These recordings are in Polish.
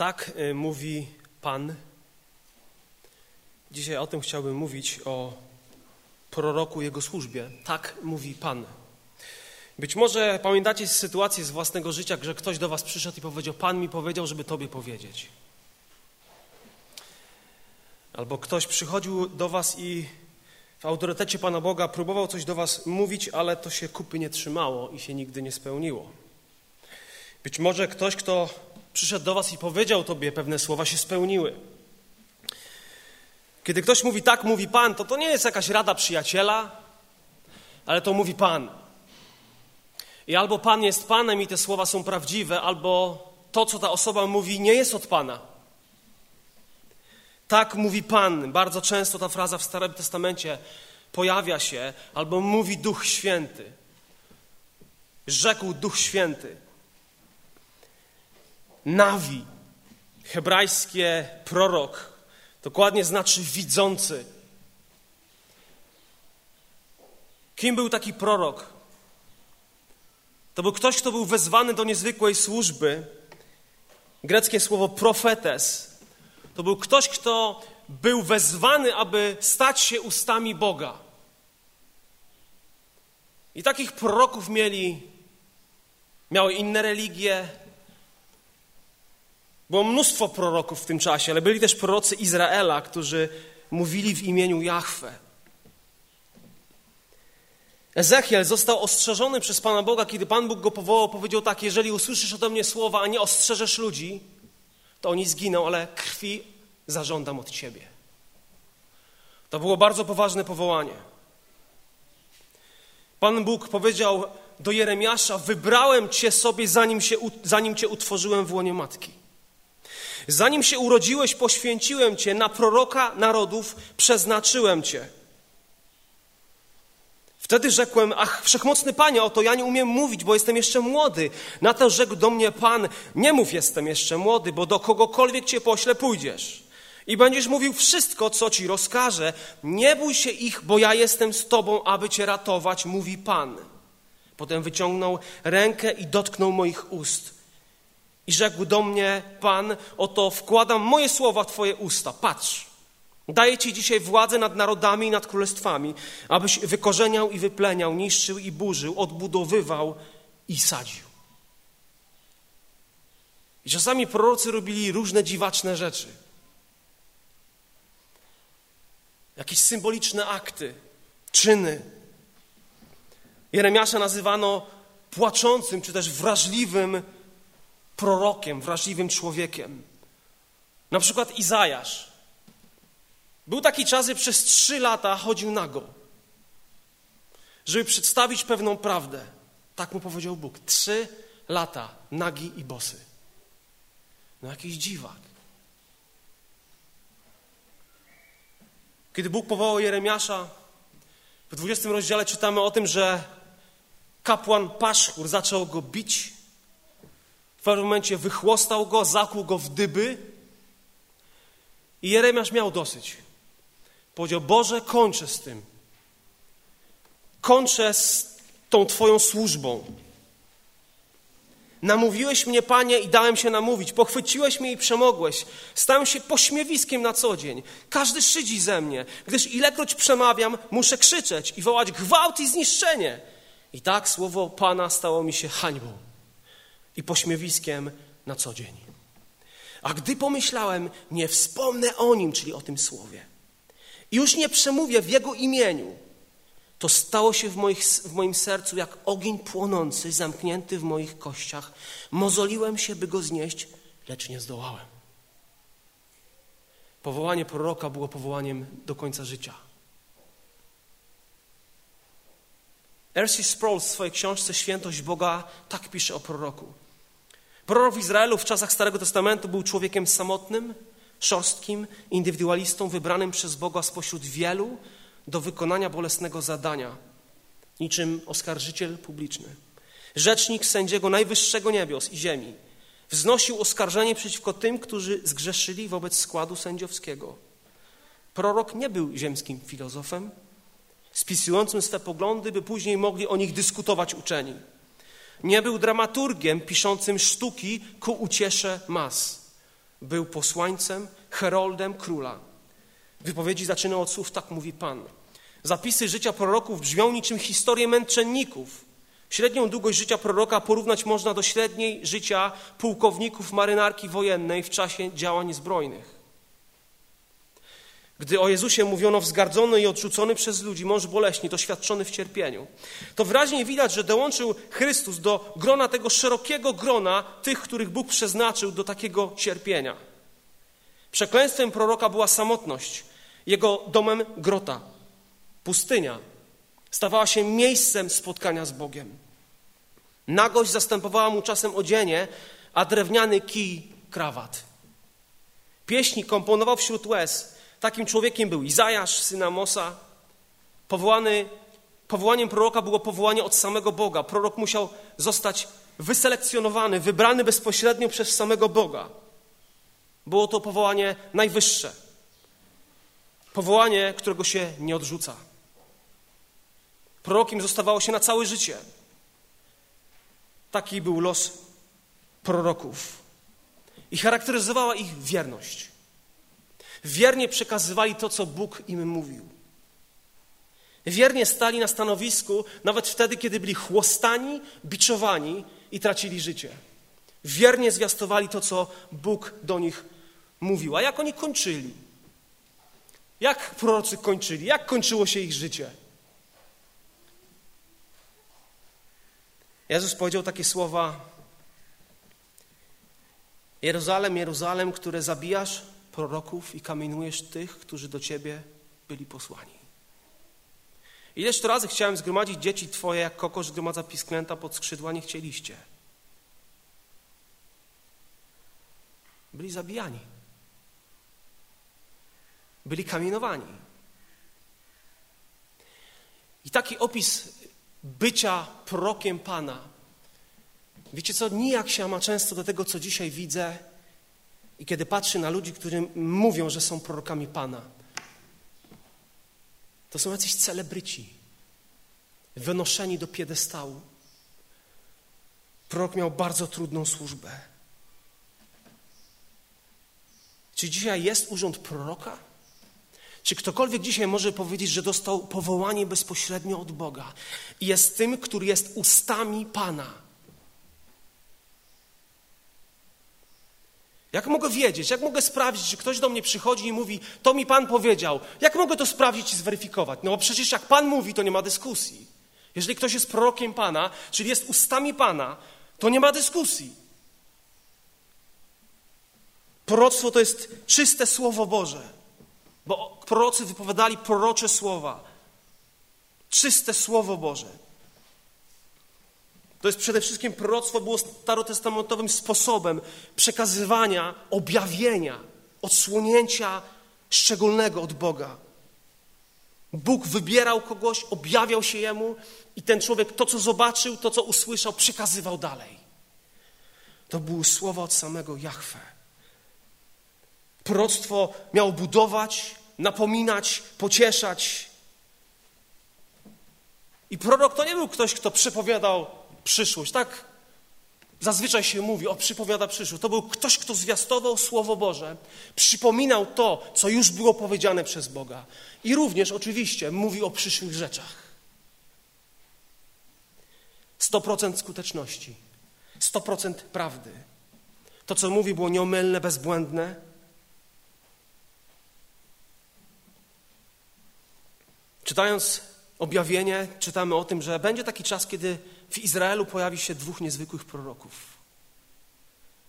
Tak y, mówi Pan. Dzisiaj o tym chciałbym mówić, o proroku, jego służbie. Tak mówi Pan. Być może pamiętacie sytuację z własnego życia, że ktoś do was przyszedł i powiedział: Pan mi powiedział, żeby tobie powiedzieć. Albo ktoś przychodził do was i w autorytecie Pana Boga próbował coś do was mówić, ale to się kupy nie trzymało i się nigdy nie spełniło. Być może ktoś, kto przyszedł do was i powiedział tobie pewne słowa, się spełniły. Kiedy ktoś mówi tak, mówi Pan, to to nie jest jakaś rada przyjaciela, ale to mówi Pan. I albo Pan jest Panem i te słowa są prawdziwe, albo to, co ta osoba mówi, nie jest od Pana. Tak mówi Pan. Bardzo często ta fraza w Starym Testamencie pojawia się, albo mówi Duch Święty. Rzekł Duch Święty. Nawi, hebrajskie prorok, dokładnie znaczy widzący. Kim był taki prorok? To był ktoś, kto był wezwany do niezwykłej służby. Greckie słowo profetes. To był ktoś, kto był wezwany, aby stać się ustami Boga. I takich proroków mieli, miały inne religie, było mnóstwo proroków w tym czasie, ale byli też prorocy Izraela, którzy mówili w imieniu Jahwe. Ezechiel został ostrzeżony przez Pana Boga, kiedy Pan Bóg go powołał, powiedział tak: Jeżeli usłyszysz ode mnie słowa, a nie ostrzeżesz ludzi, to oni zginą, ale krwi zażądam od ciebie. To było bardzo poważne powołanie. Pan Bóg powiedział do Jeremiasza: Wybrałem cię sobie, zanim, się, zanim cię utworzyłem w łonie matki. Zanim się urodziłeś, poświęciłem Cię, na proroka narodów przeznaczyłem Cię. Wtedy rzekłem, ach, wszechmocny Panie, oto ja nie umiem mówić, bo jestem jeszcze młody. Na to rzekł do mnie Pan, nie mów, jestem jeszcze młody, bo do kogokolwiek Cię pośle, pójdziesz. I będziesz mówił wszystko, co Ci rozkaże. Nie bój się ich, bo ja jestem z Tobą, aby Cię ratować, mówi Pan. Potem wyciągnął rękę i dotknął moich ust. I rzekł do mnie Pan: Oto wkładam moje słowa w Twoje usta. Patrz, daję Ci dzisiaj władzę nad narodami i nad królestwami, abyś wykorzeniał i wypleniał, niszczył i burzył, odbudowywał i sadził. I czasami prorocy robili różne dziwaczne rzeczy. Jakieś symboliczne akty, czyny. Jeremiasza nazywano płaczącym czy też wrażliwym prorokiem, wrażliwym człowiekiem. Na przykład Izajasz. Był taki czas, że przez trzy lata chodził nago, żeby przedstawić pewną prawdę. Tak mu powiedział Bóg. Trzy lata nagi i bosy. No jakiś dziwak. Kiedy Bóg powołał Jeremiasza, w 20 rozdziale czytamy o tym, że kapłan Paszchur zaczął go bić w pewnym momencie wychłostał go, zakłuł go w dyby i Jeremiasz miał dosyć. Powiedział, Boże, kończę z tym. Kończę z tą Twoją służbą. Namówiłeś mnie, Panie, i dałem się namówić. Pochwyciłeś mnie i przemogłeś. Stałem się pośmiewiskiem na co dzień. Każdy szydzi ze mnie, gdyż ilekroć przemawiam, muszę krzyczeć i wołać gwałt i zniszczenie. I tak słowo Pana stało mi się hańbą i pośmiewiskiem na co dzień. A gdy pomyślałem, nie wspomnę o nim, czyli o tym słowie, i już nie przemówię w jego imieniu, to stało się w, moich, w moim sercu jak ogień płonący, zamknięty w moich kościach. Mozoliłem się, by go znieść, lecz nie zdołałem. Powołanie proroka było powołaniem do końca życia. R.C. Sproul w swojej książce Świętość Boga tak pisze o proroku. Prorok w Izraelu w czasach Starego Testamentu był człowiekiem samotnym, szorstkim, indywidualistą wybranym przez Boga spośród wielu do wykonania bolesnego zadania, niczym oskarżyciel publiczny. Rzecznik sędziego najwyższego niebios i ziemi wznosił oskarżenie przeciwko tym, którzy zgrzeszyli wobec składu sędziowskiego. Prorok nie był ziemskim filozofem, spisującym swe poglądy, by później mogli o nich dyskutować uczeni. Nie był dramaturgiem piszącym sztuki ku uciesze mas. Był posłańcem, heroldem króla. Wypowiedzi zaczynał od słów tak mówi Pan. Zapisy życia proroków brzmią niczym historie męczenników. Średnią długość życia proroka porównać można do średniej życia pułkowników marynarki wojennej w czasie działań zbrojnych. Gdy o Jezusie mówiono wzgardzony i odrzucony przez ludzi, mąż boleśni, doświadczony w cierpieniu, to wyraźnie widać, że dołączył Chrystus do grona tego szerokiego grona tych, których Bóg przeznaczył do takiego cierpienia. Przekleństwem proroka była samotność, jego domem grota, pustynia. Stawała się miejscem spotkania z Bogiem. Nagość zastępowała mu czasem odzienie, a drewniany kij krawat. Pieśni komponował wśród łez, Takim człowiekiem był Izajasz, syn Amosa. Powołany, powołaniem proroka było powołanie od samego Boga. Prorok musiał zostać wyselekcjonowany, wybrany bezpośrednio przez samego Boga. Było to powołanie najwyższe. Powołanie, którego się nie odrzuca. Prorokiem zostawało się na całe życie. Taki był los proroków. I charakteryzowała ich wierność. Wiernie przekazywali to, co Bóg im mówił. Wiernie stali na stanowisku, nawet wtedy, kiedy byli chłostani, biczowani i tracili życie. Wiernie zwiastowali to, co Bóg do nich mówił. A jak oni kończyli? Jak prorocy kończyli? Jak kończyło się ich życie? Jezus powiedział takie słowa: Jeruzalem, Jeruzalem, które zabijasz proroków i kamienujesz tych, którzy do ciebie byli posłani. Ileż to razy chciałem zgromadzić dzieci twoje, jak kokosz zgromadza pisklęta pod skrzydła, nie chcieliście. Byli zabijani. Byli kamienowani. I taki opis bycia prorokiem Pana, wiecie co, nijak się ma często do tego, co dzisiaj widzę i kiedy patrzy na ludzi, którzy mówią, że są prorokami Pana, to są jacyś celebryci, wynoszeni do piedestału. Prorok miał bardzo trudną służbę. Czy dzisiaj jest urząd proroka? Czy ktokolwiek dzisiaj może powiedzieć, że dostał powołanie bezpośrednio od Boga i jest tym, który jest ustami Pana? Jak mogę wiedzieć? Jak mogę sprawdzić, że ktoś do mnie przychodzi i mówi, to mi Pan powiedział? Jak mogę to sprawdzić i zweryfikować? No bo przecież jak Pan mówi, to nie ma dyskusji. Jeżeli ktoś jest prorokiem Pana, czyli jest ustami Pana, to nie ma dyskusji. Proroctwo to jest czyste Słowo Boże, bo prorocy wypowiadali prorocze słowa. Czyste Słowo Boże. To jest przede wszystkim proroctwo było starotestamentowym sposobem przekazywania, objawienia, odsłonięcia szczególnego od Boga. Bóg wybierał kogoś, objawiał się jemu i ten człowiek to, co zobaczył, to, co usłyszał, przekazywał dalej. To były słowa od samego Jahwe. Proroctwo miało budować, napominać, pocieszać. I prorok to nie był ktoś, kto przepowiadał przyszłość. Tak zazwyczaj się mówi, o przypowiada przyszłość. To był ktoś, kto zwiastował Słowo Boże, przypominał to, co już było powiedziane przez Boga. I również oczywiście mówił o przyszłych rzeczach. 100% skuteczności, 100% prawdy. To, co mówi, było nieomylne, bezbłędne. Czytając objawienie, czytamy o tym, że będzie taki czas, kiedy w Izraelu pojawi się dwóch niezwykłych proroków.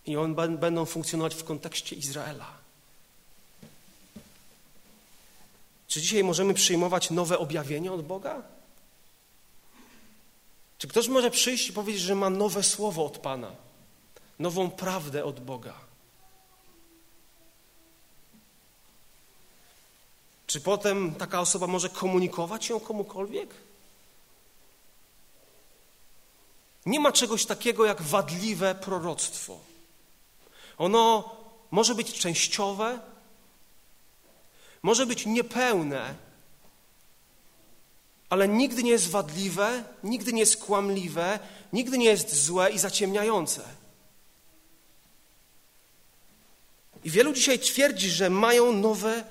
I oni będą funkcjonować w kontekście Izraela. Czy dzisiaj możemy przyjmować nowe objawienie od Boga? Czy ktoś może przyjść i powiedzieć, że ma nowe słowo od Pana, nową prawdę od Boga? Czy potem taka osoba może komunikować ją komukolwiek? Nie ma czegoś takiego jak wadliwe proroctwo. Ono może być częściowe, może być niepełne, ale nigdy nie jest wadliwe, nigdy nie jest kłamliwe, nigdy nie jest złe i zaciemniające. I wielu dzisiaj twierdzi, że mają nowe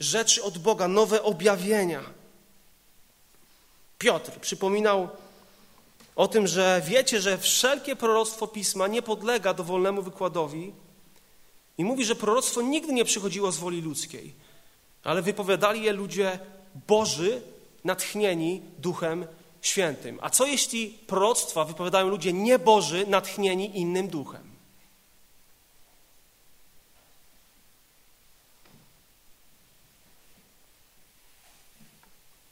rzeczy od Boga, nowe objawienia. Piotr przypominał o tym, że wiecie, że wszelkie proroctwo pisma nie podlega dowolnemu wykładowi i mówi, że proroctwo nigdy nie przychodziło z woli ludzkiej, ale wypowiadali je ludzie Boży, natchnieni Duchem Świętym. A co jeśli proroctwa wypowiadają ludzie nieboży, natchnieni innym duchem?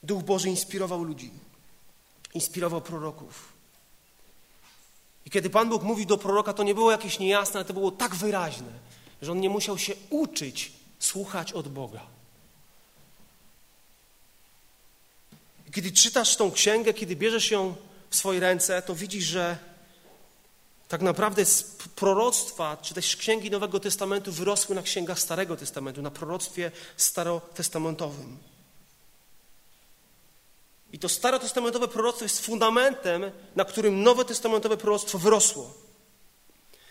Duch Boży inspirował ludzi, inspirował proroków. I kiedy Pan Bóg mówił do proroka, to nie było jakieś niejasne, ale to było tak wyraźne, że on nie musiał się uczyć słuchać od Boga. I kiedy czytasz tą księgę, kiedy bierzesz ją w swoje ręce, to widzisz, że tak naprawdę z proroctwa, czy też księgi Nowego Testamentu wyrosły na księgach Starego Testamentu, na proroctwie starotestamentowym. I to starotestamentowe proroctwo jest fundamentem, na którym nowe testamentowe proroctwo wyrosło.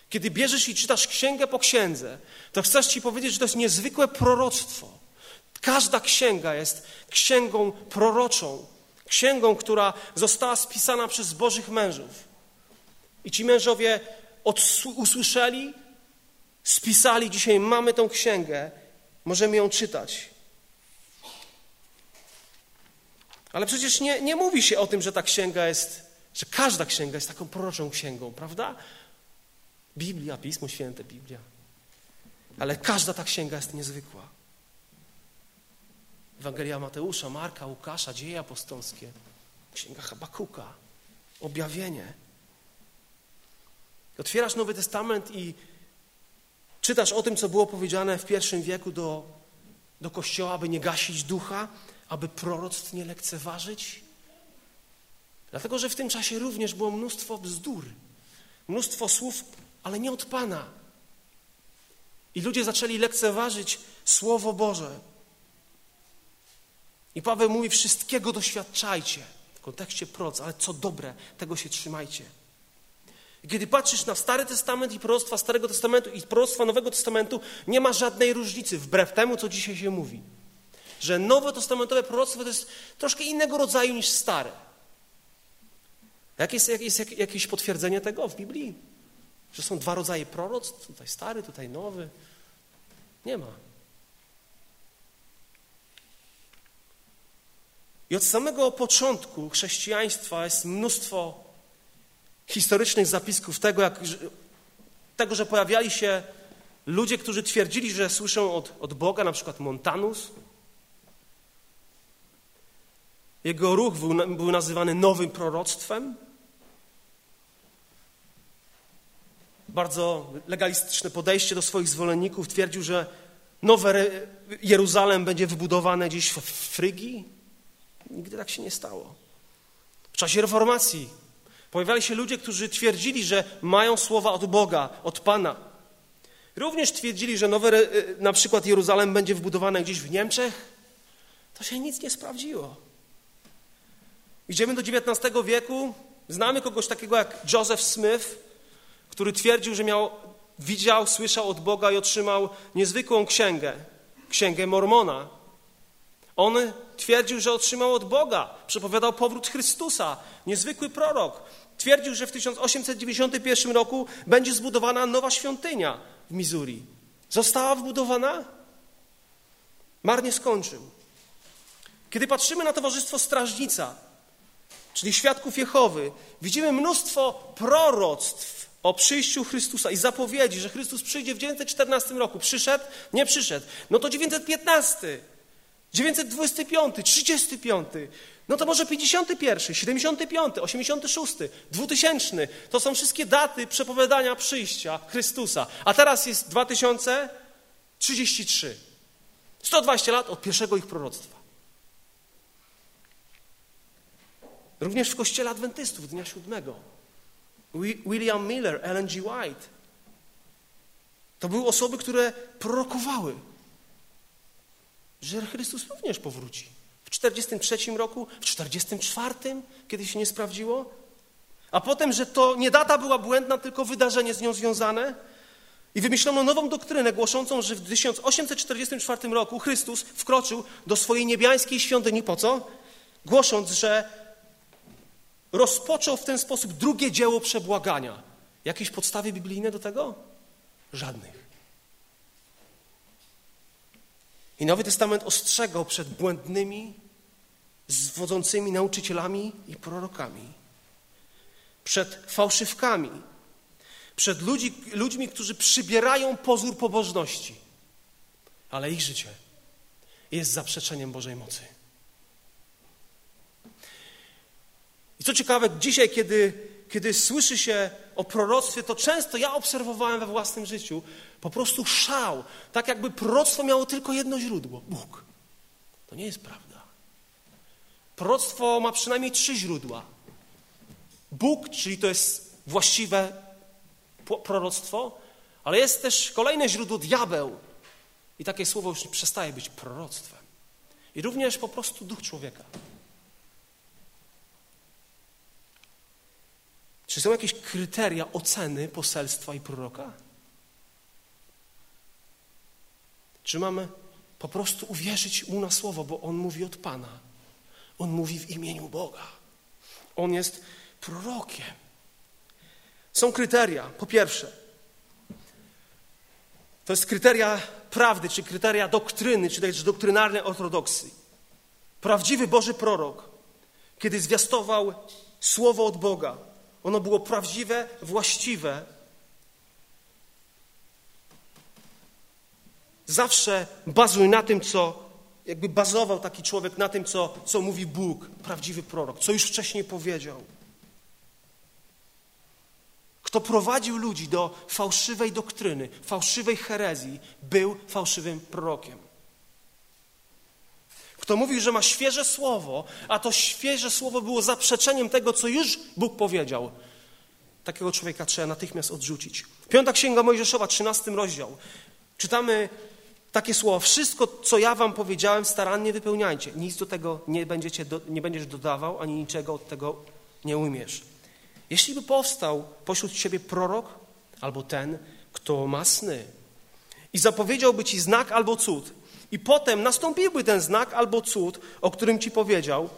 Kiedy bierzesz i czytasz księgę po księdze, to chcesz ci powiedzieć, że to jest niezwykłe proroctwo. Każda księga jest księgą proroczą, księgą, która została spisana przez Bożych mężów. I ci mężowie usłyszeli, spisali, dzisiaj mamy tą księgę, możemy ją czytać. Ale przecież nie, nie mówi się o tym, że ta księga jest, że każda księga jest taką proroczą księgą, prawda? Biblia, Pismo Święte, Biblia. Ale każda ta księga jest niezwykła. Ewangelia Mateusza, Marka, Łukasza, Dzieje apostolskie, Księga Habakuka, Objawienie. Otwierasz Nowy Testament i czytasz o tym, co było powiedziane w pierwszym wieku do, do Kościoła, aby nie gasić ducha, aby proroctw nie lekceważyć? Dlatego, że w tym czasie również było mnóstwo bzdur, mnóstwo słów, ale nie od Pana. I ludzie zaczęli lekceważyć Słowo Boże. I Paweł mówi: Wszystkiego doświadczajcie. W kontekście proc, ale co dobre, tego się trzymajcie. I kiedy patrzysz na Stary Testament i proroctwa Starego Testamentu i proroctwa Nowego Testamentu, nie ma żadnej różnicy, wbrew temu, co dzisiaj się mówi że nowotestamentowe proroctwo to jest troszkę innego rodzaju niż stare. Jak jest, jak jest jakieś potwierdzenie tego w Biblii? Że są dwa rodzaje proroctw, tutaj stary, tutaj nowy? Nie ma. I od samego początku chrześcijaństwa jest mnóstwo historycznych zapisków tego, jak, tego że pojawiali się ludzie, którzy twierdzili, że słyszą od, od Boga, na przykład Montanus, jego ruch był, był nazywany nowym proroctwem. Bardzo legalistyczne podejście do swoich zwolenników. Twierdził, że nowe Jeruzalem będzie wybudowane gdzieś w Frygii. Nigdy tak się nie stało. W czasie reformacji pojawiali się ludzie, którzy twierdzili, że mają słowa od Boga, od Pana. Również twierdzili, że nowe, na przykład Jeruzalem będzie wybudowane gdzieś w Niemczech. To się nic nie sprawdziło. Idziemy do XIX wieku. Znamy kogoś takiego jak Joseph Smith, który twierdził, że miał, widział, słyszał od Boga i otrzymał niezwykłą księgę, księgę Mormona. On twierdził, że otrzymał od Boga, przepowiadał powrót Chrystusa, niezwykły prorok. Twierdził, że w 1891 roku będzie zbudowana nowa świątynia w Missouri. Została wbudowana? Marnie skończył. Kiedy patrzymy na Towarzystwo Strażnica, czyli świadków Jehowy, widzimy mnóstwo proroctw o przyjściu Chrystusa i zapowiedzi, że Chrystus przyjdzie w 914 roku. Przyszedł? Nie przyszedł. No to 915, 925, 35, no to może 51, 75, 86, 2000. To są wszystkie daty przepowiadania przyjścia Chrystusa. A teraz jest 2033. 120 lat od pierwszego ich proroctwa. Również w kościele adwentystów dnia siódmego. William Miller, Ellen G. White. To były osoby, które prorokowały, że Chrystus również powróci. W 43 roku, w 44, kiedy się nie sprawdziło. A potem, że to nie data była błędna, tylko wydarzenie z nią związane. I wymyślono nową doktrynę głoszącą, że w 1844 roku Chrystus wkroczył do swojej niebiańskiej świątyni. Po co? Głosząc, że rozpoczął w ten sposób drugie dzieło przebłagania. Jakieś podstawy biblijne do tego? Żadnych. I Nowy Testament ostrzegał przed błędnymi, zwodzącymi nauczycielami i prorokami, przed fałszywkami, przed ludzi, ludźmi, którzy przybierają pozór pobożności, ale ich życie jest zaprzeczeniem Bożej mocy. I co ciekawe, dzisiaj, kiedy, kiedy słyszy się o proroctwie, to często ja obserwowałem we własnym życiu po prostu szał, tak jakby proroctwo miało tylko jedno źródło Bóg. To nie jest prawda. Proroctwo ma przynajmniej trzy źródła. Bóg, czyli to jest właściwe proroctwo, ale jest też kolejne źródło diabeł. I takie słowo już przestaje być proroctwem. I również po prostu duch człowieka. Czy są jakieś kryteria oceny poselstwa i proroka? Czy mamy po prostu uwierzyć mu na słowo, bo on mówi od Pana? On mówi w imieniu Boga. On jest prorokiem. Są kryteria. Po pierwsze, to jest kryteria prawdy, czy kryteria doktryny, czy też doktrynalnej ortodoksji. Prawdziwy Boży prorok, kiedy zwiastował słowo od Boga, ono było prawdziwe, właściwe. Zawsze bazuj na tym, co jakby bazował taki człowiek na tym, co, co mówi Bóg, prawdziwy prorok, co już wcześniej powiedział. Kto prowadził ludzi do fałszywej doktryny, fałszywej herezji, był fałszywym prorokiem. Kto mówił, że ma świeże słowo, a to świeże słowo było zaprzeczeniem tego, co już Bóg powiedział, takiego człowieka trzeba natychmiast odrzucić. Piąta Księga Mojżeszowa, 13 rozdział. Czytamy takie słowo: Wszystko, co ja wam powiedziałem, starannie wypełniajcie. Nic do tego nie, będziecie, nie będziesz dodawał, ani niczego od tego nie umiesz. Jeśli by powstał pośród ciebie prorok, albo ten, kto ma sny, i zapowiedziałby ci znak albo cud, i potem nastąpiłby ten znak albo cud, o którym ci powiedział,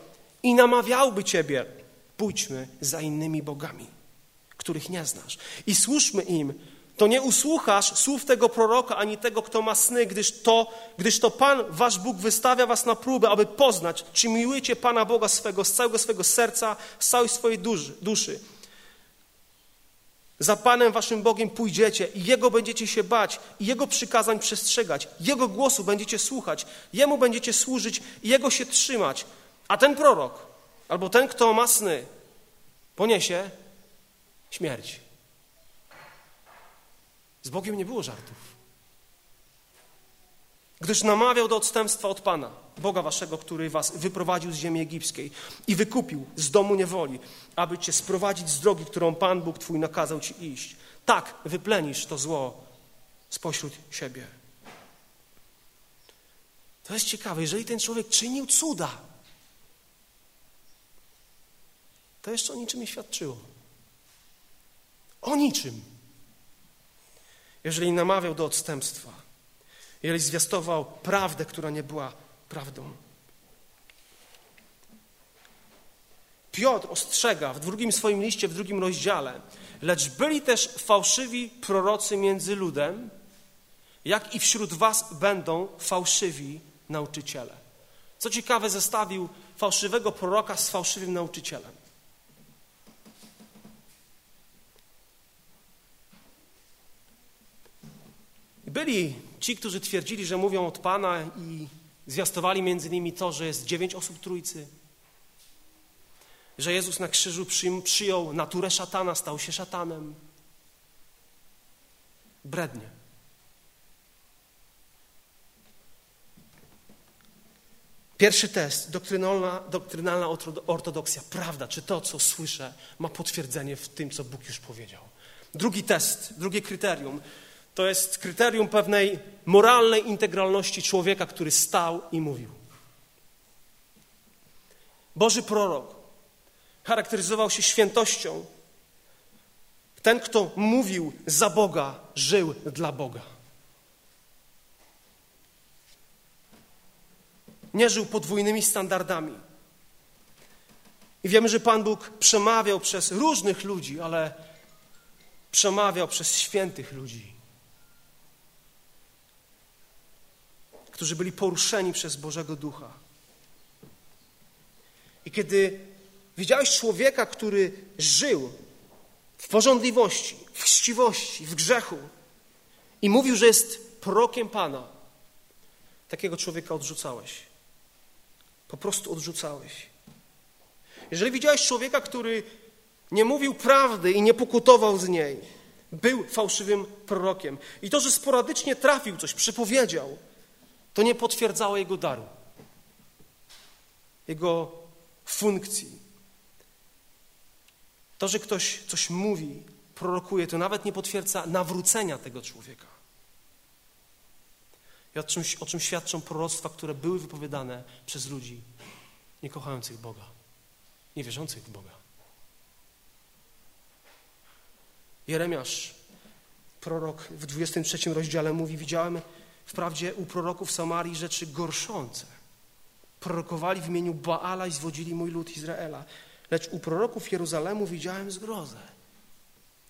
i namawiałby ciebie, pójdźmy za innymi bogami, których nie znasz, i służmy im, to nie usłuchasz słów tego proroka, ani tego, kto ma sny, gdyż to, gdyż to Pan, wasz Bóg, wystawia was na próbę, aby poznać, czy miłujecie Pana Boga swego z całego swego serca, z całej swojej duszy. Za Panem waszym Bogiem pójdziecie i Jego będziecie się bać i Jego przykazań przestrzegać. Jego głosu będziecie słuchać, Jemu będziecie służyć i Jego się trzymać. A ten prorok, albo ten, kto ma sny, poniesie śmierć. Z Bogiem nie było żartów. Gdyż namawiał do odstępstwa od Pana, Boga waszego, który was wyprowadził z ziemi egipskiej i wykupił z domu niewoli, aby cię sprowadzić z drogi, którą Pan Bóg twój nakazał ci iść. Tak wyplenisz to zło spośród siebie. To jest ciekawe, jeżeli ten człowiek czynił cuda, to jeszcze o niczym nie świadczyło. O niczym. Jeżeli namawiał do odstępstwa, jeżeli zwiastował prawdę, która nie była prawdą. Piotr ostrzega w drugim swoim liście, w drugim rozdziale, lecz byli też fałszywi prorocy między ludem, jak i wśród was będą fałszywi nauczyciele. Co ciekawe, zestawił fałszywego proroka z fałszywym nauczycielem. Byli ci, którzy twierdzili, że mówią od Pana i zwiastowali między innymi to, że jest dziewięć osób Trójcy, że Jezus na krzyżu przyjął naturę szatana, stał się szatanem. Brednie. Pierwszy test, doktrynalna, doktrynalna ortodoksja, prawda, czy to, co słyszę, ma potwierdzenie w tym, co Bóg już powiedział. Drugi test, drugie kryterium, to jest kryterium pewnej moralnej integralności człowieka, który stał i mówił. Boży prorok charakteryzował się świętością, Ten, kto mówił za Boga, żył dla Boga. Nie żył podwójnymi standardami. I wiemy, że Pan Bóg przemawiał przez różnych ludzi, ale przemawiał przez świętych ludzi, którzy byli poruszeni przez Bożego Ducha. I kiedy widziałeś człowieka, który żył w porządliwości, w chciwości, w grzechu i mówił, że jest prorokiem Pana, takiego człowieka odrzucałeś. Po prostu odrzucałeś. Jeżeli widziałeś człowieka, który nie mówił prawdy i nie pokutował z niej, był fałszywym prorokiem. I to, że sporadycznie trafił coś, przepowiedział, to nie potwierdzało jego daru, jego funkcji. To, że ktoś coś mówi, prorokuje, to nawet nie potwierdza nawrócenia tego człowieka. I o o czym świadczą proroctwa, które były wypowiadane przez ludzi niekochających Boga, niewierzących w Boga. Jeremiasz, prorok w 23 rozdziale mówi, widziałem wprawdzie u proroków Samarii rzeczy gorszące. Prorokowali w imieniu Baala i zwodzili mój lud Izraela. Lecz u proroków Jeruzalemu widziałem zgrozę.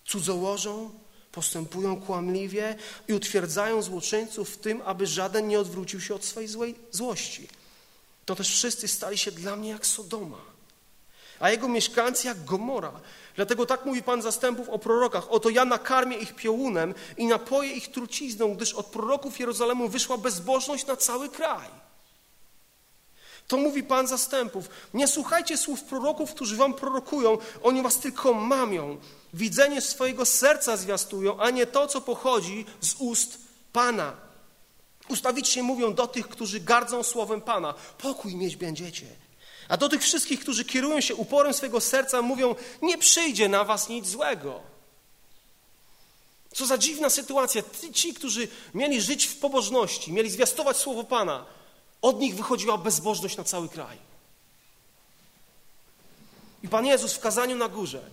Cudzołożą, postępują kłamliwie i utwierdzają złoczyńców w tym, aby żaden nie odwrócił się od swojej złej złości. To też wszyscy stali się dla mnie jak Sodoma, a jego mieszkańcy jak Gomora. Dlatego tak mówi Pan zastępów o prorokach. Oto ja nakarmię ich piołunem i napoję ich trucizną, gdyż od proroków Jerozolemu wyszła bezbożność na cały kraj. To mówi Pan zastępów. Nie słuchajcie słów proroków, którzy wam prorokują. Oni was tylko mamią. Widzenie swojego serca zwiastują, a nie to, co pochodzi z ust Pana. Ustawicznie mówią do tych, którzy gardzą słowem Pana. Pokój mieć będziecie. A do tych wszystkich, którzy kierują się uporem swojego serca, mówią: Nie przyjdzie na was nic złego. Co za dziwna sytuacja. Ci, którzy mieli żyć w pobożności, mieli zwiastować słowo Pana, od nich wychodziła bezbożność na cały kraj. I Pan Jezus w kazaniu na górze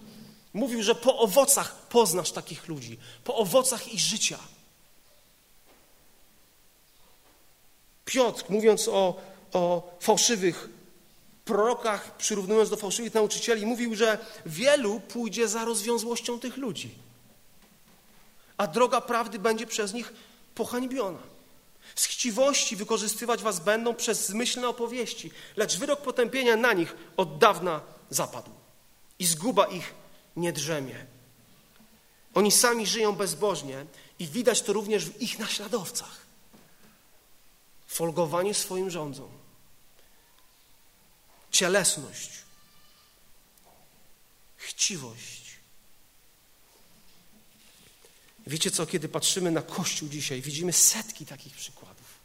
mówił, że po owocach poznasz takich ludzi, po owocach ich życia. Piotr, mówiąc o, o fałszywych prorokach, przyrównując do fałszywych nauczycieli, mówił, że wielu pójdzie za rozwiązłością tych ludzi, a droga prawdy będzie przez nich pohańbiona. Z chciwości wykorzystywać was będą przez zmyślne opowieści, lecz wyrok potępienia na nich od dawna zapadł i zguba ich nie drzemie. Oni sami żyją bezbożnie i widać to również w ich naśladowcach. Folgowanie swoim rządzom, cielesność, chciwość. Wiecie co, kiedy patrzymy na Kościół dzisiaj, widzimy setki takich przykładów.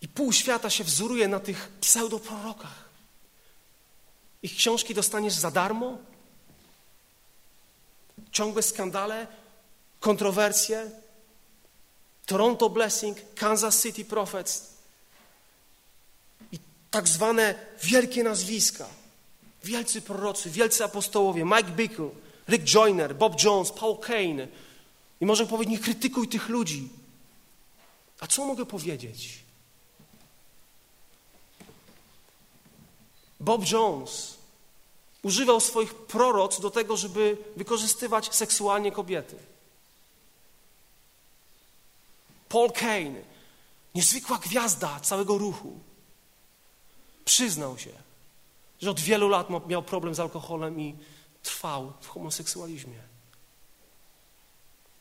I pół świata się wzoruje na tych pseudoprorokach. Ich książki dostaniesz za darmo. Ciągłe skandale, kontrowersje. Toronto Blessing, Kansas City Prophets. Tak zwane wielkie nazwiska. Wielcy prorocy, wielcy apostołowie, Mike Bickle, Rick Joyner, Bob Jones, Paul Kane. I może powiedzieć, nie krytykuj tych ludzi. A co mogę powiedzieć? Bob Jones używał swoich proroc do tego, żeby wykorzystywać seksualnie kobiety. Paul Kane, niezwykła gwiazda całego ruchu, przyznał się, że od wielu lat miał problem z alkoholem i trwał w homoseksualizmie.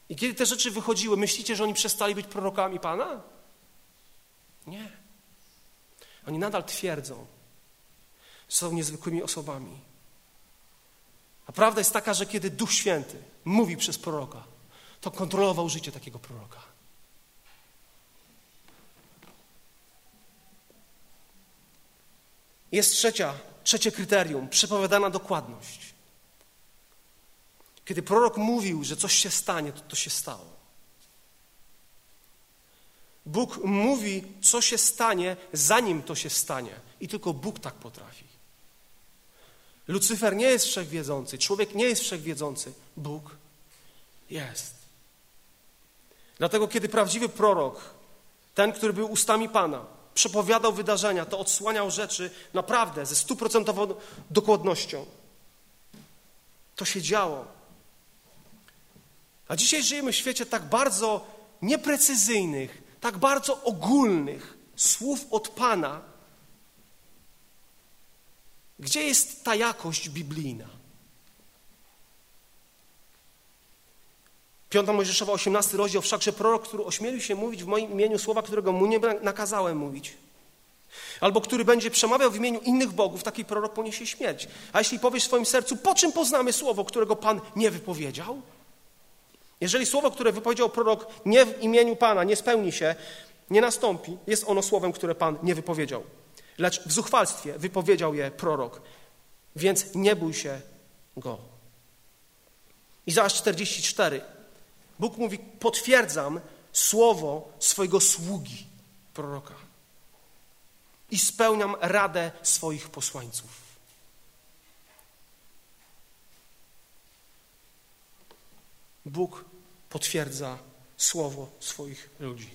I kiedy te rzeczy wychodziły, myślicie, że oni przestali być prorokami Pana? Nie. Oni nadal twierdzą, że są niezwykłymi osobami. A prawda jest taka, że kiedy Duch Święty mówi przez proroka, to kontrolował życie takiego proroka. Jest trzecia, trzecie kryterium, przepowiadana dokładność. Kiedy prorok mówił, że coś się stanie, to to się stało. Bóg mówi, co się stanie, zanim to się stanie. I tylko Bóg tak potrafi. Lucyfer nie jest wszechwiedzący, człowiek nie jest wszechwiedzący, Bóg jest. Dlatego, kiedy prawdziwy prorok, ten, który był ustami Pana, przepowiadał wydarzenia, to odsłaniał rzeczy naprawdę ze stuprocentową dokładnością. To się działo. A dzisiaj żyjemy w świecie tak bardzo nieprecyzyjnych, tak bardzo ogólnych słów od Pana. Gdzie jest ta jakość biblijna? Piąta Mojżeszowa, 18 rozdział, wszakże prorok, który ośmielił się mówić w moim imieniu słowa, którego mu nie nakazałem mówić, albo który będzie przemawiał w imieniu innych bogów, taki prorok poniesie śmierć. A jeśli powiesz w swoim sercu, po czym poznamy słowo, którego Pan nie wypowiedział? Jeżeli słowo, które wypowiedział prorok nie w imieniu Pana nie spełni się, nie nastąpi, jest ono słowem, które Pan nie wypowiedział. Lecz w zuchwalstwie wypowiedział je prorok, więc nie bój się go. Izajasz 44. Bóg mówi: Potwierdzam słowo swojego sługi, proroka, i spełniam radę swoich posłańców. Bóg potwierdza słowo swoich ludzi.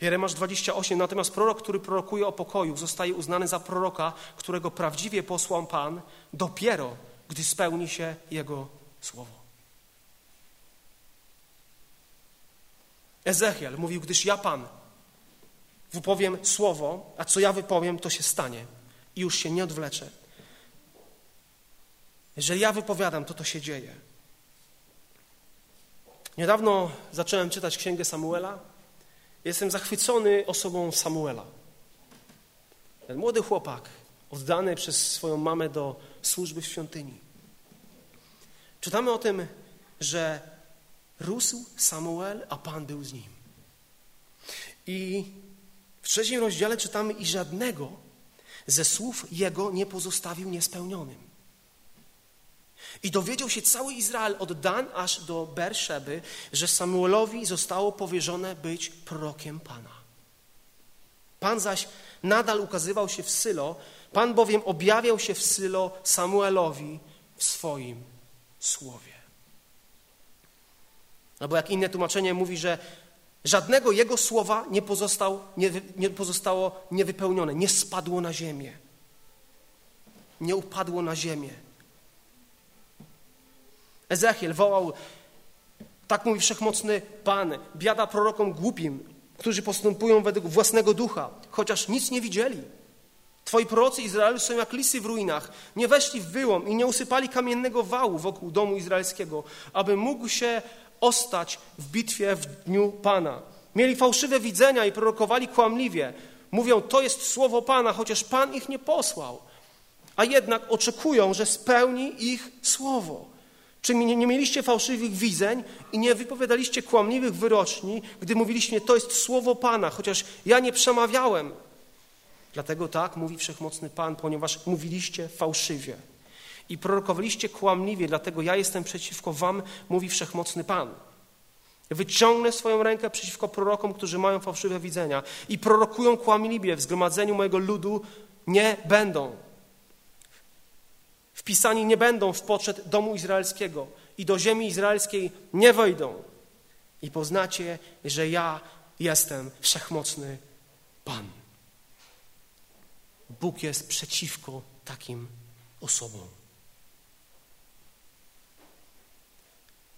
Jeremasz 28, natomiast prorok, który prorokuje o pokoju, zostaje uznany za proroka, którego prawdziwie posłał Pan, dopiero gdy spełni się jego słowo. Ezechiel mówił, gdyż ja Pan wypowiem słowo, a co ja wypowiem, to się stanie i już się nie odwlecze. Jeżeli ja wypowiadam, to to się dzieje. Niedawno zacząłem czytać księgę Samuela. Jestem zachwycony osobą Samuela. Ten młody chłopak, oddany przez swoją mamę do służby w świątyni. Czytamy o tym, że rósł Samuel, a Pan był z nim. I w trzecim rozdziale czytamy, i żadnego ze słów jego nie pozostawił niespełnionym. I dowiedział się cały Izrael od Dan aż do Berszeby, że Samuelowi zostało powierzone być prorokiem Pana. Pan zaś nadal ukazywał się w Sylo, Pan bowiem objawiał się w Sylo Samuelowi w swoim słowie. Albo jak inne tłumaczenie mówi, że żadnego jego słowa nie, pozostał, nie, nie pozostało niewypełnione, nie spadło na ziemię. Nie upadło na ziemię. Ezechiel wołał, tak mówi wszechmocny Pan, biada prorokom głupim, którzy postępują według własnego ducha, chociaż nic nie widzieli. Twoi prorocy Izraelu są jak lisy w ruinach. Nie weszli w wyłom i nie usypali kamiennego wału wokół domu izraelskiego, aby mógł się ostać w bitwie w dniu Pana. Mieli fałszywe widzenia i prorokowali kłamliwie. Mówią, to jest słowo Pana, chociaż Pan ich nie posłał. A jednak oczekują, że spełni ich słowo. Czy nie, nie mieliście fałszywych widzeń i nie wypowiadaliście kłamliwych wyroczni, gdy mówiliście, to jest słowo Pana, chociaż ja nie przemawiałem. Dlatego tak mówi wszechmocny Pan, ponieważ mówiliście fałszywie i prorokowaliście kłamliwie, dlatego ja jestem przeciwko wam, mówi wszechmocny Pan. Wyciągnę swoją rękę przeciwko prorokom, którzy mają fałszywe widzenia i prorokują kłamliwie w zgromadzeniu mojego ludu nie będą wpisani nie będą w poczet domu izraelskiego i do ziemi izraelskiej nie wejdą. I poznacie, że ja jestem wszechmocny Pan. Bóg jest przeciwko takim osobom.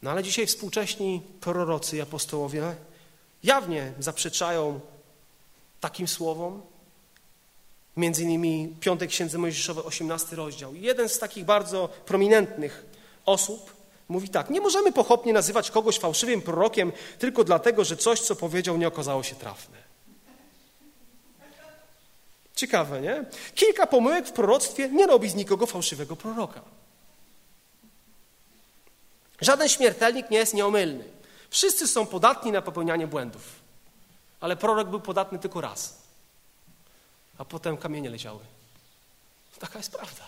No ale dzisiaj współcześni prorocy i apostołowie jawnie zaprzeczają takim słowom, Między innymi Piątek Księdze Mojżeszowej, 18 rozdział. Jeden z takich bardzo prominentnych osób mówi tak, nie możemy pochopnie nazywać kogoś fałszywym prorokiem tylko dlatego, że coś, co powiedział, nie okazało się trafne. Ciekawe, nie? Kilka pomyłek w proroctwie nie robi z nikogo fałszywego proroka. Żaden śmiertelnik nie jest nieomylny. Wszyscy są podatni na popełnianie błędów. Ale prorok był podatny tylko raz a potem kamienie leciały. Taka jest prawda.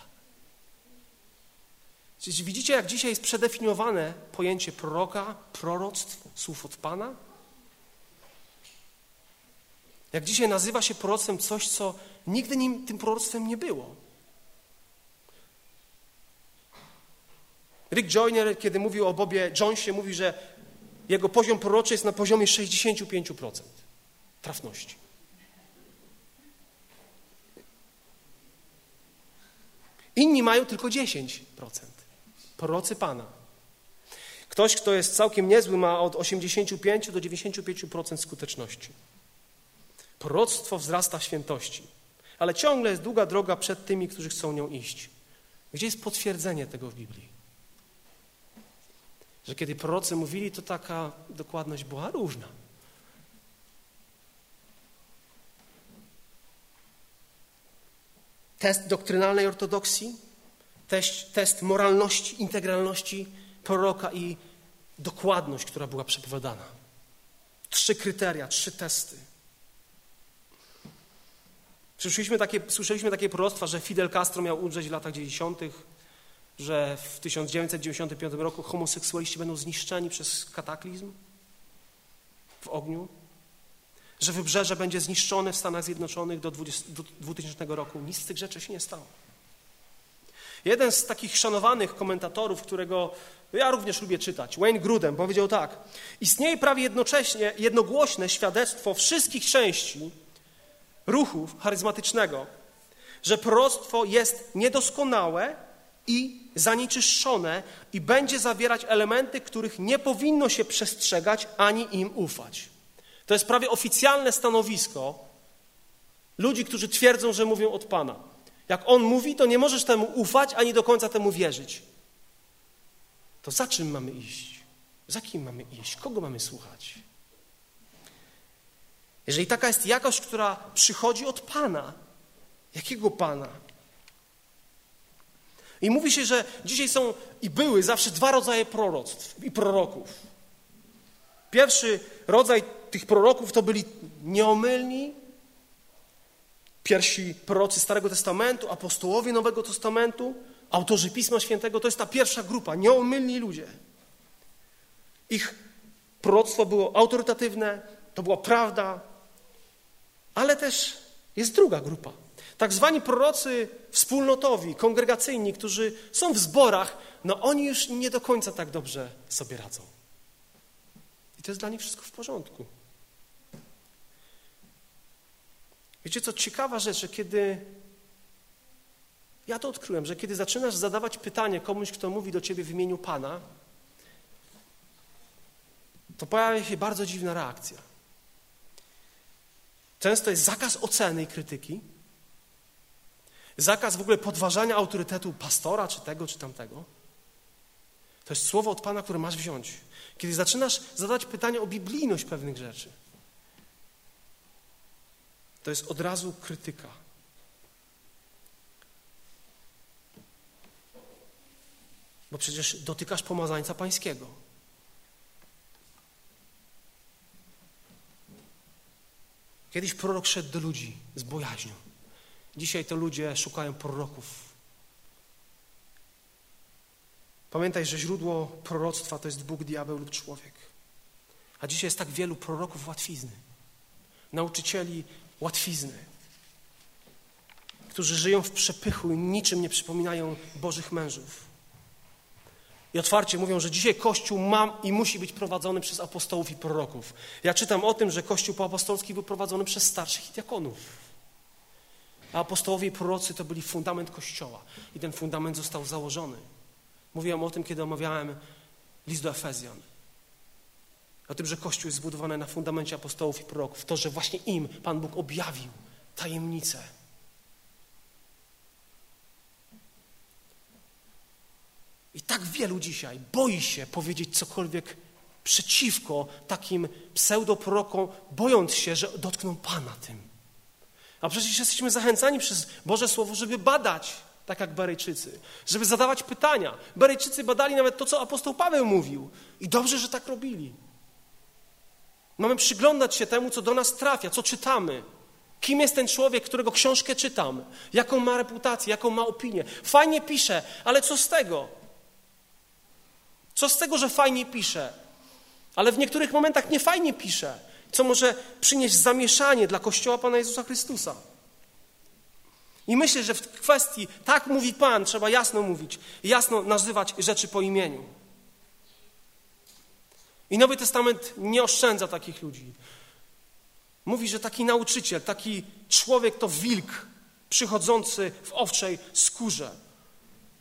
Widzicie, jak dzisiaj jest przedefiniowane pojęcie proroka, proroctw, słów od Pana? Jak dzisiaj nazywa się proroctwem coś, co nigdy nim, tym proroctwem nie było. Rick Joyner, kiedy mówił o Bobie Jonesie, mówi, że jego poziom proroczy jest na poziomie 65% trafności. Inni mają tylko 10%. Prorocy Pana. Ktoś, kto jest całkiem niezły, ma od 85 do 95% skuteczności. Proroctwo wzrasta w świętości, ale ciągle jest długa droga przed tymi, którzy chcą nią iść. Gdzie jest potwierdzenie tego w Biblii? Że kiedy prorocy mówili, to taka dokładność była różna. Test doktrynalnej ortodoksji, test, test moralności, integralności proroka i dokładność, która była przepowiadana. Trzy kryteria, trzy testy. Słyszeliśmy takie, słyszeliśmy takie proroctwa, że Fidel Castro miał umrzeć w latach 90., że w 1995 roku homoseksualiści będą zniszczeni przez kataklizm w ogniu, że wybrzeże będzie zniszczone w Stanach Zjednoczonych do, 20, do 2000 roku. Nic z tych rzeczy się nie stało. Jeden z takich szanowanych komentatorów, którego ja również lubię czytać, Wayne Grudem, powiedział tak: Istnieje prawie jednocześnie jednogłośne świadectwo wszystkich części ruchów charyzmatycznego, że proroctwo jest niedoskonałe i zanieczyszczone i będzie zawierać elementy, których nie powinno się przestrzegać ani im ufać. To jest prawie oficjalne stanowisko ludzi, którzy twierdzą, że mówią od Pana. Jak On mówi, to nie możesz temu ufać ani do końca temu wierzyć. To za czym mamy iść? Za kim mamy iść? Kogo mamy słuchać? Jeżeli taka jest jakość, która przychodzi od Pana, jakiego Pana? I mówi się, że dzisiaj są i były zawsze dwa rodzaje proroctw i proroków. Pierwszy rodzaj tych proroków to byli nieomylni, pierwsi prorocy Starego Testamentu, apostołowie Nowego Testamentu, autorzy Pisma Świętego. To jest ta pierwsza grupa, nieomylni ludzie. Ich proroctwo było autorytatywne, to była prawda, ale też jest druga grupa. Tak zwani prorocy wspólnotowi, kongregacyjni, którzy są w zborach, no oni już nie do końca tak dobrze sobie radzą. I to jest dla nich wszystko w porządku. Wiecie co, ciekawa rzecz, że kiedy ja to odkryłem, że kiedy zaczynasz zadawać pytanie komuś, kto mówi do ciebie w imieniu Pana, to pojawia się bardzo dziwna reakcja. Często jest zakaz oceny i krytyki, zakaz w ogóle podważania autorytetu pastora, czy tego, czy tamtego. To jest słowo od Pana, które masz wziąć. Kiedy zaczynasz zadawać pytanie o biblijność pewnych rzeczy, to jest od razu krytyka. Bo przecież dotykasz pomazańca pańskiego. Kiedyś prorok szedł do ludzi z bojaźnią. Dzisiaj to ludzie szukają proroków. Pamiętaj, że źródło proroctwa to jest Bóg, diabeł lub człowiek. A dzisiaj jest tak wielu proroków łatwizny, nauczycieli łatwizny, którzy żyją w przepychu i niczym nie przypominają Bożych mężów. I otwarcie mówią, że dzisiaj Kościół ma i musi być prowadzony przez apostołów i proroków. Ja czytam o tym, że Kościół poapostolski był prowadzony przez starszych i diakonów. A apostołowie i prorocy to byli fundament Kościoła. I ten fundament został założony. Mówiłem o tym, kiedy omawiałem list do Efezjan. O tym, że Kościół jest zbudowany na fundamencie apostołów i proroków. To, że właśnie im Pan Bóg objawił tajemnicę I tak wielu dzisiaj boi się powiedzieć cokolwiek przeciwko takim pseudoprorokom, bojąc się, że dotkną Pana tym. A przecież jesteśmy zachęcani przez Boże Słowo, żeby badać, tak jak Berejczycy, żeby zadawać pytania. Berejczycy badali nawet to, co apostoł Paweł mówił. I dobrze, że tak robili. Mamy przyglądać się temu, co do nas trafia, co czytamy. Kim jest ten człowiek, którego książkę czytam? Jaką ma reputację, jaką ma opinię? Fajnie pisze, ale co z tego? Co z tego, że fajnie pisze, ale w niektórych momentach nie fajnie pisze, co może przynieść zamieszanie dla Kościoła Pana Jezusa Chrystusa. I myślę, że w kwestii tak mówi Pan, trzeba jasno mówić, jasno nazywać rzeczy po imieniu. I Nowy Testament nie oszczędza takich ludzi. Mówi, że taki nauczyciel, taki człowiek to wilk przychodzący w owczej skórze.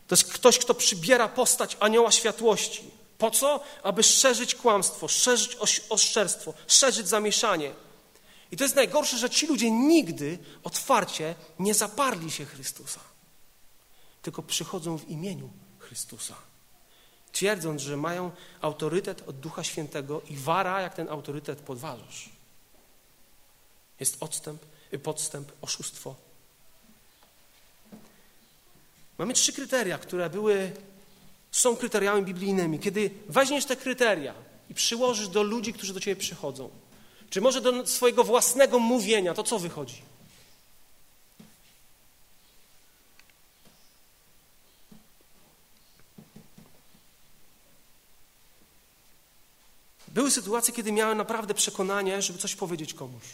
To jest ktoś, kto przybiera postać anioła światłości. Po co? Aby szerzyć kłamstwo, szerzyć oszczerstwo, szerzyć zamieszanie. I to jest najgorsze, że ci ludzie nigdy otwarcie nie zaparli się Chrystusa, tylko przychodzą w imieniu Chrystusa. Twierdząc, że mają autorytet od Ducha Świętego i wara, jak ten autorytet podważasz. Jest odstęp, podstęp, oszustwo. Mamy trzy kryteria, które były, są kryteriami biblijnymi. Kiedy weźmiesz te kryteria i przyłożysz do ludzi, którzy do ciebie przychodzą, czy może do swojego własnego mówienia, to co wychodzi? Były sytuacje, kiedy miałem naprawdę przekonanie, żeby coś powiedzieć komuś.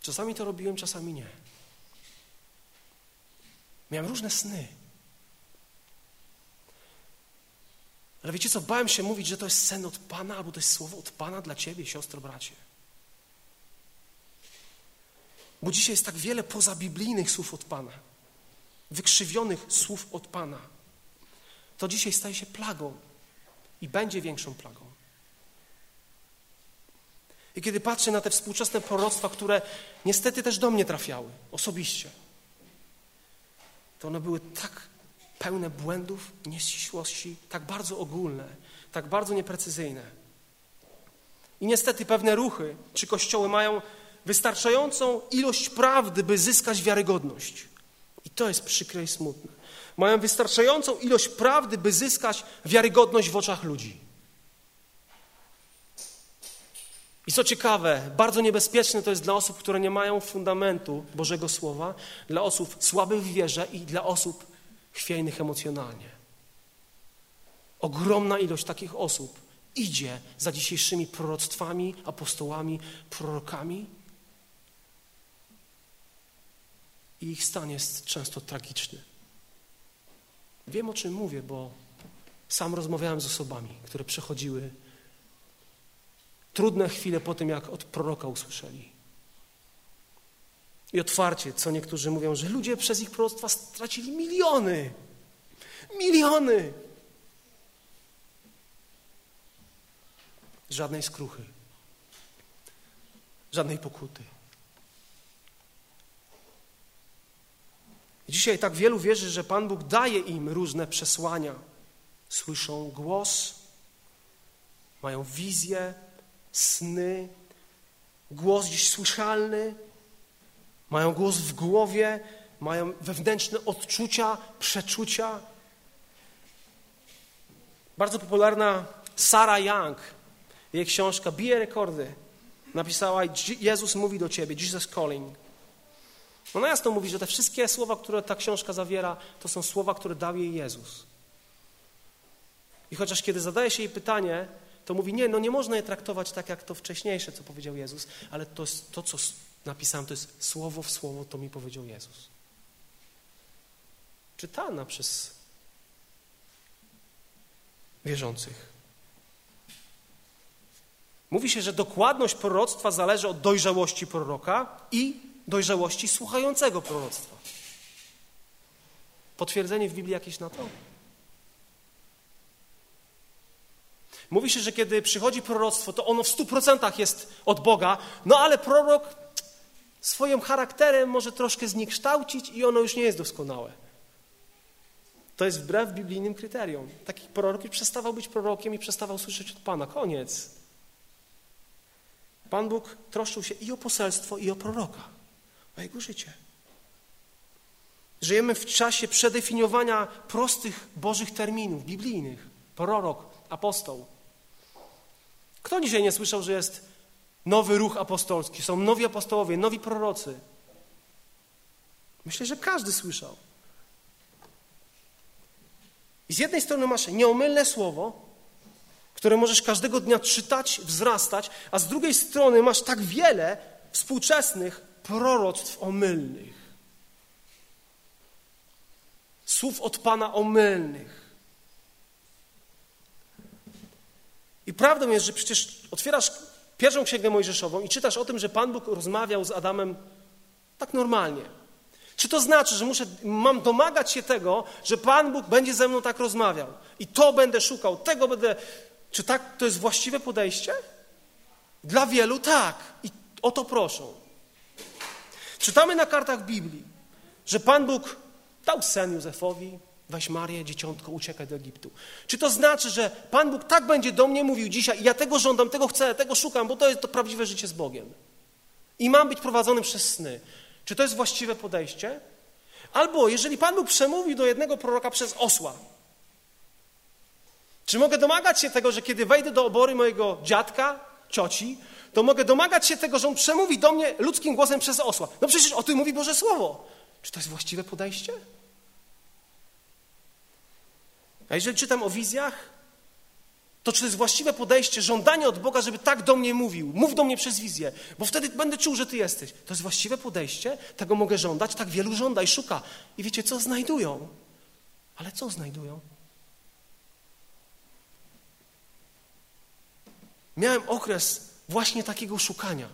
Czasami to robiłem, czasami nie. Miałem różne sny. Ale wiecie co, bałem się mówić, że to jest sen od Pana, albo to jest słowo od Pana dla ciebie, siostro, bracie. Bo dzisiaj jest tak wiele pozabiblijnych słów od Pana, wykrzywionych słów od Pana. To dzisiaj staje się plagą i będzie większą plagą. I kiedy patrzę na te współczesne proroctwa, które niestety też do mnie trafiały osobiście, to one były tak pełne błędów, nieścisłości, tak bardzo ogólne, tak bardzo nieprecyzyjne. I niestety pewne ruchy czy kościoły mają wystarczającą ilość prawdy, by zyskać wiarygodność. I to jest przykre i smutne. Mają wystarczającą ilość prawdy, by zyskać wiarygodność w oczach ludzi. I co ciekawe, bardzo niebezpieczne to jest dla osób, które nie mają fundamentu Bożego Słowa, dla osób słabych w wierze i dla osób chwiejnych emocjonalnie. Ogromna ilość takich osób idzie za dzisiejszymi proroctwami, apostołami, prorokami. I ich stan jest często tragiczny. Wiem o czym mówię, bo sam rozmawiałem z osobami, które przechodziły trudne chwile po tym, jak od proroka usłyszeli. I otwarcie, co niektórzy mówią, że ludzie przez ich proroctwa stracili miliony. Miliony. Żadnej skruchy. Żadnej pokuty. Dzisiaj tak wielu wierzy, że Pan Bóg daje im różne przesłania. Słyszą głos, mają wizję, sny, głos dziś słyszalny, mają głos w głowie, mają wewnętrzne odczucia, przeczucia. Bardzo popularna Sarah Young, jej książka Bije rekordy, napisała Jezus mówi do ciebie, Jesus calling. Ona jasno mówi, że te wszystkie słowa, które ta książka zawiera, to są słowa, które dał jej Jezus. I chociaż kiedy zadaje się jej pytanie, to mówi, nie, no nie można je traktować tak, jak to wcześniejsze, co powiedział Jezus, ale to, to co napisałem, to jest słowo w słowo, to mi powiedział Jezus. Czytana przez wierzących. Mówi się, że dokładność proroctwa zależy od dojrzałości proroka i dojrzałości słuchającego proroctwa. Potwierdzenie w Biblii jakieś na to? Mówi się, że kiedy przychodzi proroctwo, to ono w stu procentach jest od Boga, no ale prorok swoim charakterem może troszkę zniekształcić i ono już nie jest doskonałe. To jest wbrew biblijnym kryterium. Taki prorok przestawał być prorokiem i przestawał słyszeć od Pana. Koniec. Pan Bóg troszczył się i o poselstwo, i o proroka, o jego życie. Żyjemy w czasie przedefiniowania prostych Bożych terminów, biblijnych. Prorok, apostoł. Kto dzisiaj nie słyszał, że jest nowy ruch apostolski, są nowi apostołowie, nowi prorocy? Myślę, że każdy słyszał. I z jednej strony masz nieomylne słowo, które możesz każdego dnia czytać, wzrastać, a z drugiej strony masz tak wiele współczesnych proroctw omylnych. Słów od Pana omylnych. I prawdą jest, że przecież otwierasz pierwszą księgę Mojżeszową i czytasz o tym, że Pan Bóg rozmawiał z Adamem tak normalnie. Czy to znaczy, że muszę, mam domagać się tego, że Pan Bóg będzie ze mną tak rozmawiał i to będę szukał, tego będę. Czy tak to jest właściwe podejście? Dla wielu tak. I o to proszą. Czytamy na kartach Biblii, że Pan Bóg dał sen Józefowi, weź Marię, dzieciątko, uciekaj do Egiptu. Czy to znaczy, że Pan Bóg tak będzie do mnie mówił dzisiaj i ja tego żądam, tego chcę, tego szukam, bo to jest to prawdziwe życie z Bogiem. I mam być prowadzony przez sny. Czy to jest właściwe podejście? Albo jeżeli Pan Bóg przemówił do jednego proroka przez osła, czy mogę domagać się tego, że kiedy wejdę do obory mojego dziadka, cioci, to mogę domagać się tego, że on przemówi do mnie ludzkim głosem przez osła? No przecież o tym mówi Boże Słowo. Czy to jest właściwe podejście? A jeżeli czytam o wizjach, to czy to jest właściwe podejście, żądanie od Boga, żeby tak do mnie mówił, mów do mnie przez wizję, bo wtedy będę czuł, że Ty jesteś. To jest właściwe podejście, tego mogę żądać, tak wielu żąda i szuka. I wiecie, co znajdują? Ale co znajdują? Miałem okres właśnie takiego szukania.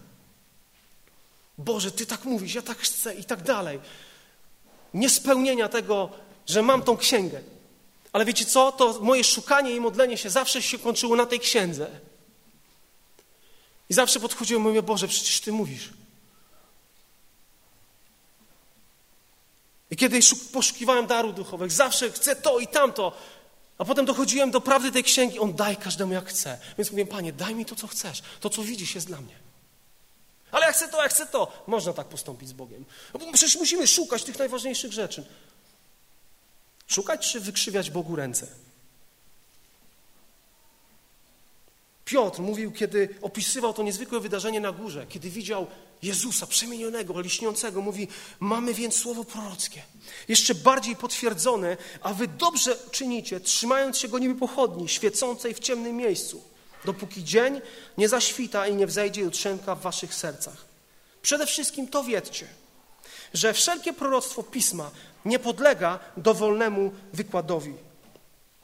Boże, Ty tak mówisz, ja tak chcę i tak dalej. Niespełnienia tego, że mam tą księgę. Ale wiecie co? To moje szukanie i modlenie się zawsze się kończyło na tej księdze. I zawsze podchodziłem i mówię, Boże, przecież Ty mówisz. I kiedy poszukiwałem darów duchowych, zawsze chcę to i tamto, a potem dochodziłem do prawdy tej księgi, On daj każdemu jak chce. Więc mówię, Panie, daj mi to, co chcesz. To, co widzisz, jest dla mnie. Ale ja chcę to, ja chcę to. Można tak postąpić z Bogiem. No bo przecież musimy szukać tych najważniejszych rzeczy. Szukać czy wykrzywiać Bogu ręce? Piotr mówił, kiedy opisywał to niezwykłe wydarzenie na górze, kiedy widział Jezusa przemienionego, liśniącego, mówi: Mamy więc słowo prorockie, jeszcze bardziej potwierdzone, a wy dobrze czynicie, trzymając się go pochodni, świecącej w ciemnym miejscu, dopóki dzień nie zaświta i nie wzejdzie jutrzenka w waszych sercach. Przede wszystkim to wiedzcie, że wszelkie proroctwo pisma nie podlega dowolnemu wykładowi.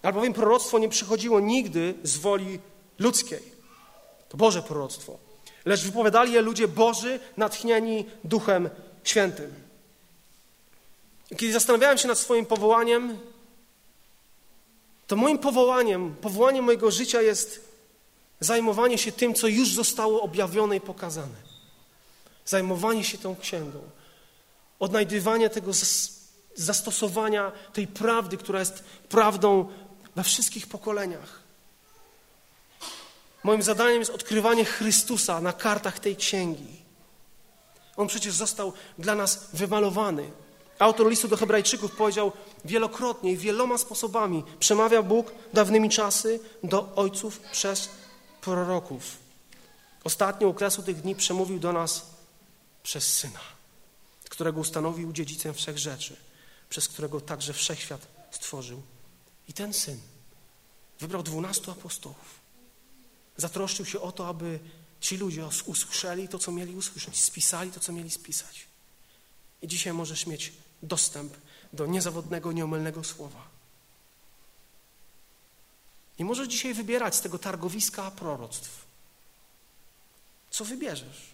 Albowiem proroctwo nie przychodziło nigdy z woli ludzkiej. To Boże proroctwo. Lecz wypowiadali je ludzie Boży, natchnieni Duchem Świętym. Kiedy zastanawiałem się nad swoim powołaniem, to moim powołaniem, powołaniem mojego życia jest zajmowanie się tym, co już zostało objawione i pokazane. Zajmowanie się tą księgą. Odnajdywanie tego zastosowania tej prawdy, która jest prawdą we wszystkich pokoleniach. Moim zadaniem jest odkrywanie Chrystusa na kartach tej księgi. On przecież został dla nas wymalowany. Autor listu do Hebrajczyków powiedział wielokrotnie i wieloma sposobami przemawia Bóg dawnymi czasy do ojców przez proroków. Ostatnio okresu tych dni przemówił do nas przez Syna, którego ustanowił dziedzicem wszech rzeczy przez którego także wszechświat stworzył. I ten syn wybrał dwunastu apostołów. Zatroszczył się o to, aby ci ludzie usłyszeli to, co mieli usłyszeć, spisali to, co mieli spisać. I dzisiaj możesz mieć dostęp do niezawodnego, nieomylnego słowa. I możesz dzisiaj wybierać z tego targowiska proroctw. Co wybierzesz?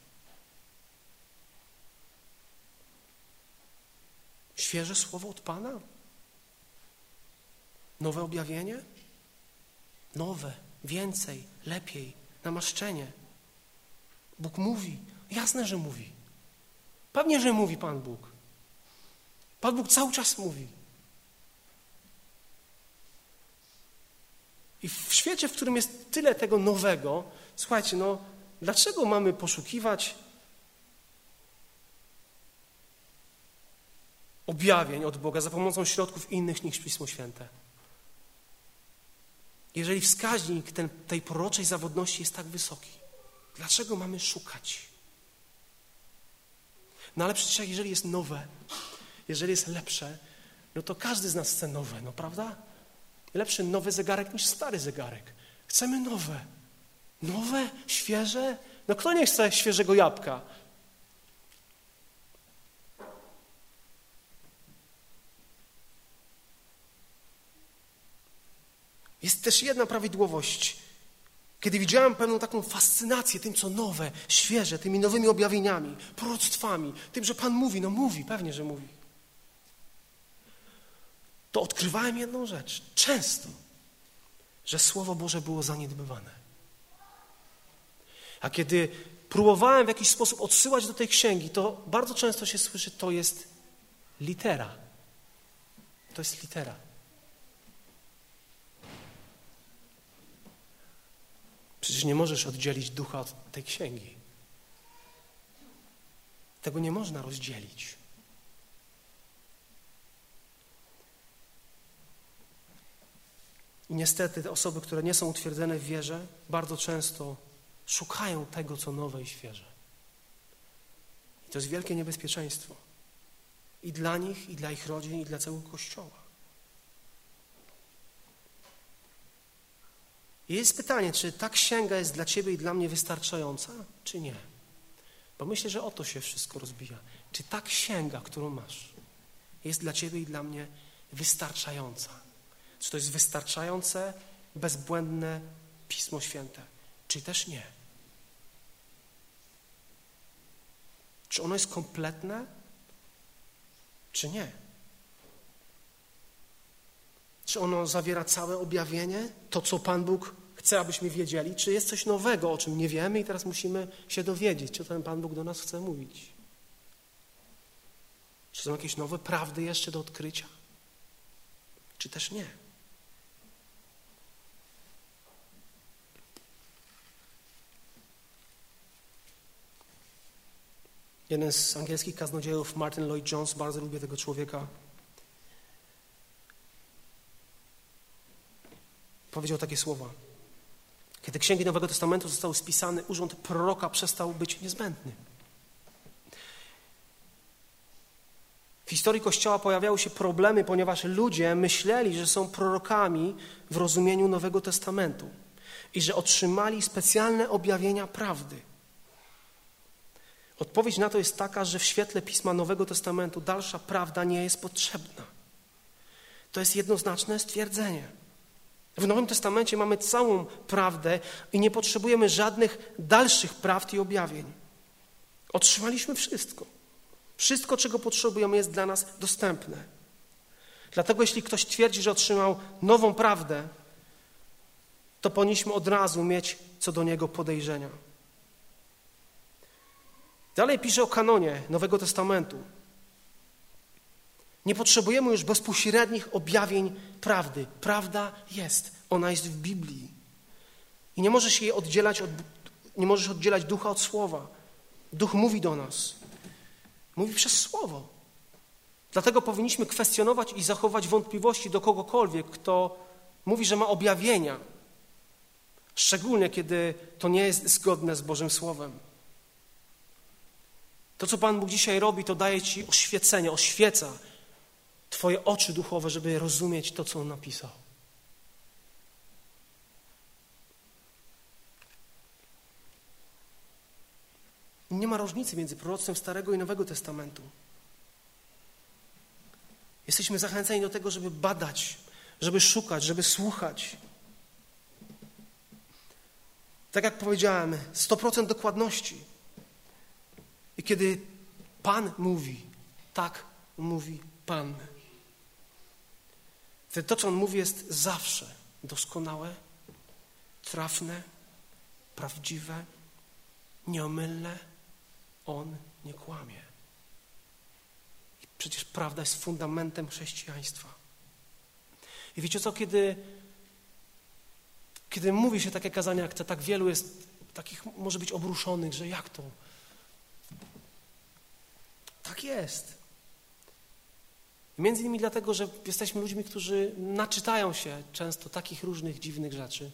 Świeże słowo od Pana? Nowe objawienie? Nowe, więcej, lepiej, namaszczenie. Bóg mówi. Jasne, że mówi. Pewnie, że mówi Pan Bóg. Pan Bóg cały czas mówi. I w świecie, w którym jest tyle tego nowego, słuchajcie, no, dlaczego mamy poszukiwać objawień od Boga za pomocą środków innych niż Pismo Święte. Jeżeli wskaźnik ten, tej proroczej zawodności jest tak wysoki, dlaczego mamy szukać? No ale przecież jeżeli jest nowe, jeżeli jest lepsze, no to każdy z nas chce nowe, no prawda? Lepszy nowy zegarek niż stary zegarek. Chcemy nowe. Nowe, świeże. No kto nie chce świeżego jabłka? Jest też jedna prawidłowość. Kiedy widziałem pewną taką fascynację tym, co nowe, świeże, tymi nowymi objawieniami, proroctwami, tym, że Pan mówi, no mówi, pewnie, że mówi, to odkrywałem jedną rzecz, często, że Słowo Boże było zaniedbywane. A kiedy próbowałem w jakiś sposób odsyłać do tej księgi, to bardzo często się słyszy, to jest litera. To jest litera. Przecież nie możesz oddzielić ducha od tej księgi. Tego nie można rozdzielić. I niestety te osoby, które nie są utwierdzone w wierze, bardzo często szukają tego, co nowe i świeże. I to jest wielkie niebezpieczeństwo. I dla nich, i dla ich rodzin, i dla całego Kościoła. I jest pytanie, czy ta księga jest dla Ciebie i dla mnie wystarczająca, czy nie? Bo myślę, że o to się wszystko rozbija. Czy ta księga, którą masz, jest dla Ciebie i dla mnie wystarczająca? Czy to jest wystarczające, bezbłędne Pismo Święte, czy też nie? Czy ono jest kompletne, czy nie? Czy ono zawiera całe objawienie, to co Pan Bóg chce, abyśmy wiedzieli, czy jest coś nowego, o czym nie wiemy i teraz musimy się dowiedzieć, co ten Pan Bóg do nas chce mówić? Czy są jakieś nowe prawdy jeszcze do odkrycia? Czy też nie? Jeden z angielskich kaznodziejów, Martin Lloyd Jones, bardzo lubię tego człowieka, powiedział takie słowa. Kiedy księgi Nowego Testamentu zostały spisane, urząd proroka przestał być niezbędny. W historii Kościoła pojawiały się problemy, ponieważ ludzie myśleli, że są prorokami w rozumieniu Nowego Testamentu i że otrzymali specjalne objawienia prawdy. Odpowiedź na to jest taka, że w świetle pisma Nowego Testamentu dalsza prawda nie jest potrzebna. To jest jednoznaczne stwierdzenie. W Nowym Testamencie mamy całą prawdę i nie potrzebujemy żadnych dalszych prawd i objawień. Otrzymaliśmy wszystko. Wszystko, czego potrzebujemy, jest dla nas dostępne. Dlatego, jeśli ktoś twierdzi, że otrzymał nową prawdę, to powinniśmy od razu mieć co do niego podejrzenia. Dalej pisze o kanonie Nowego Testamentu. Nie potrzebujemy już bezpośrednich objawień prawdy. Prawda jest, ona jest w Biblii. I nie możesz jej oddzielać od, nie możesz oddzielać ducha od słowa. Duch mówi do nas. Mówi przez słowo. Dlatego powinniśmy kwestionować i zachować wątpliwości do kogokolwiek, kto mówi, że ma objawienia. Szczególnie kiedy to nie jest zgodne z Bożym Słowem. To, co Pan Bóg dzisiaj robi, to daje Ci oświecenie, oświeca Twoje oczy duchowe, żeby rozumieć to, co On napisał. Nie ma różnicy między proroctwem Starego i Nowego Testamentu. Jesteśmy zachęceni do tego, żeby badać, żeby szukać, żeby słuchać. Tak jak powiedziałem, 100% dokładności. I kiedy Pan mówi, tak mówi Pan. To, co On mówi, jest zawsze doskonałe, trafne, prawdziwe, nieomylne. On nie kłamie. I przecież prawda jest fundamentem chrześcijaństwa. I wiecie co, kiedy, kiedy mówi się takie kazania jak te, tak wielu jest takich może być obruszonych, że jak to? Tak jest. Między innymi dlatego, że jesteśmy ludźmi, którzy naczytają się często takich różnych dziwnych rzeczy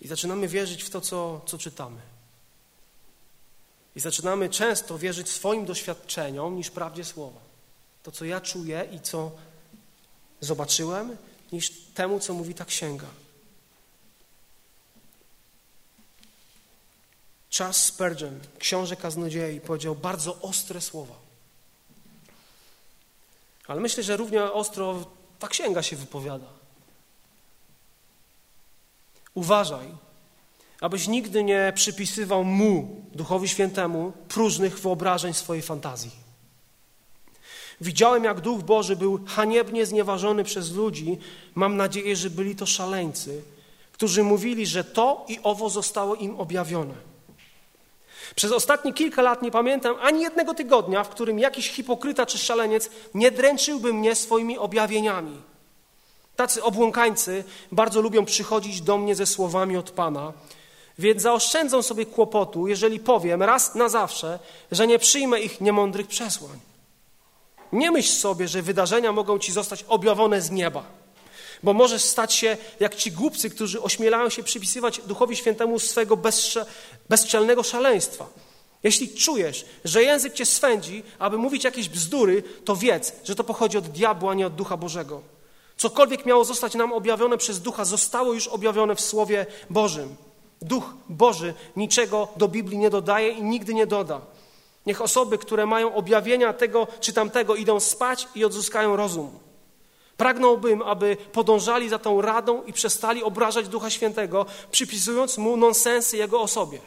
i zaczynamy wierzyć w to, co, co czytamy. I zaczynamy często wierzyć swoim doświadczeniom niż prawdzie słowa. To, co ja czuję i co zobaczyłem, niż temu, co mówi ta księga. Charles Spurgeon, książę kaznodziei, powiedział bardzo ostre słowa. Ale myślę, że równie ostro ta księga się wypowiada. Uważaj, abyś nigdy nie przypisywał mu, Duchowi Świętemu, próżnych wyobrażeń swojej fantazji. Widziałem, jak Duch Boży był haniebnie znieważony przez ludzi. Mam nadzieję, że byli to szaleńcy, którzy mówili, że to i owo zostało im objawione. Przez ostatnie kilka lat nie pamiętam ani jednego tygodnia, w którym jakiś hipokryta czy szaleniec nie dręczyłby mnie swoimi objawieniami. Tacy obłąkańcy bardzo lubią przychodzić do mnie ze słowami od Pana, więc zaoszczędzą sobie kłopotu, jeżeli powiem raz na zawsze, że nie przyjmę ich niemądrych przesłań. Nie myśl sobie, że wydarzenia mogą ci zostać objawione z nieba, bo możesz stać się jak ci głupcy, którzy ośmielają się przypisywać Duchowi Świętemu swego bezstrze, bezczelnego szaleństwa. Jeśli czujesz, że język cię swędzi, aby mówić jakieś bzdury, to wiedz, że to pochodzi od diabła, a nie od Ducha Bożego. Cokolwiek miało zostać nam objawione przez Ducha, zostało już objawione w Słowie Bożym. Duch Boży niczego do Biblii nie dodaje i nigdy nie doda. Niech osoby, które mają objawienia tego czy tamtego, idą spać i odzyskają rozum. Pragnąłbym, aby podążali za tą radą i przestali obrażać Ducha Świętego, przypisując mu nonsensy jego osobie.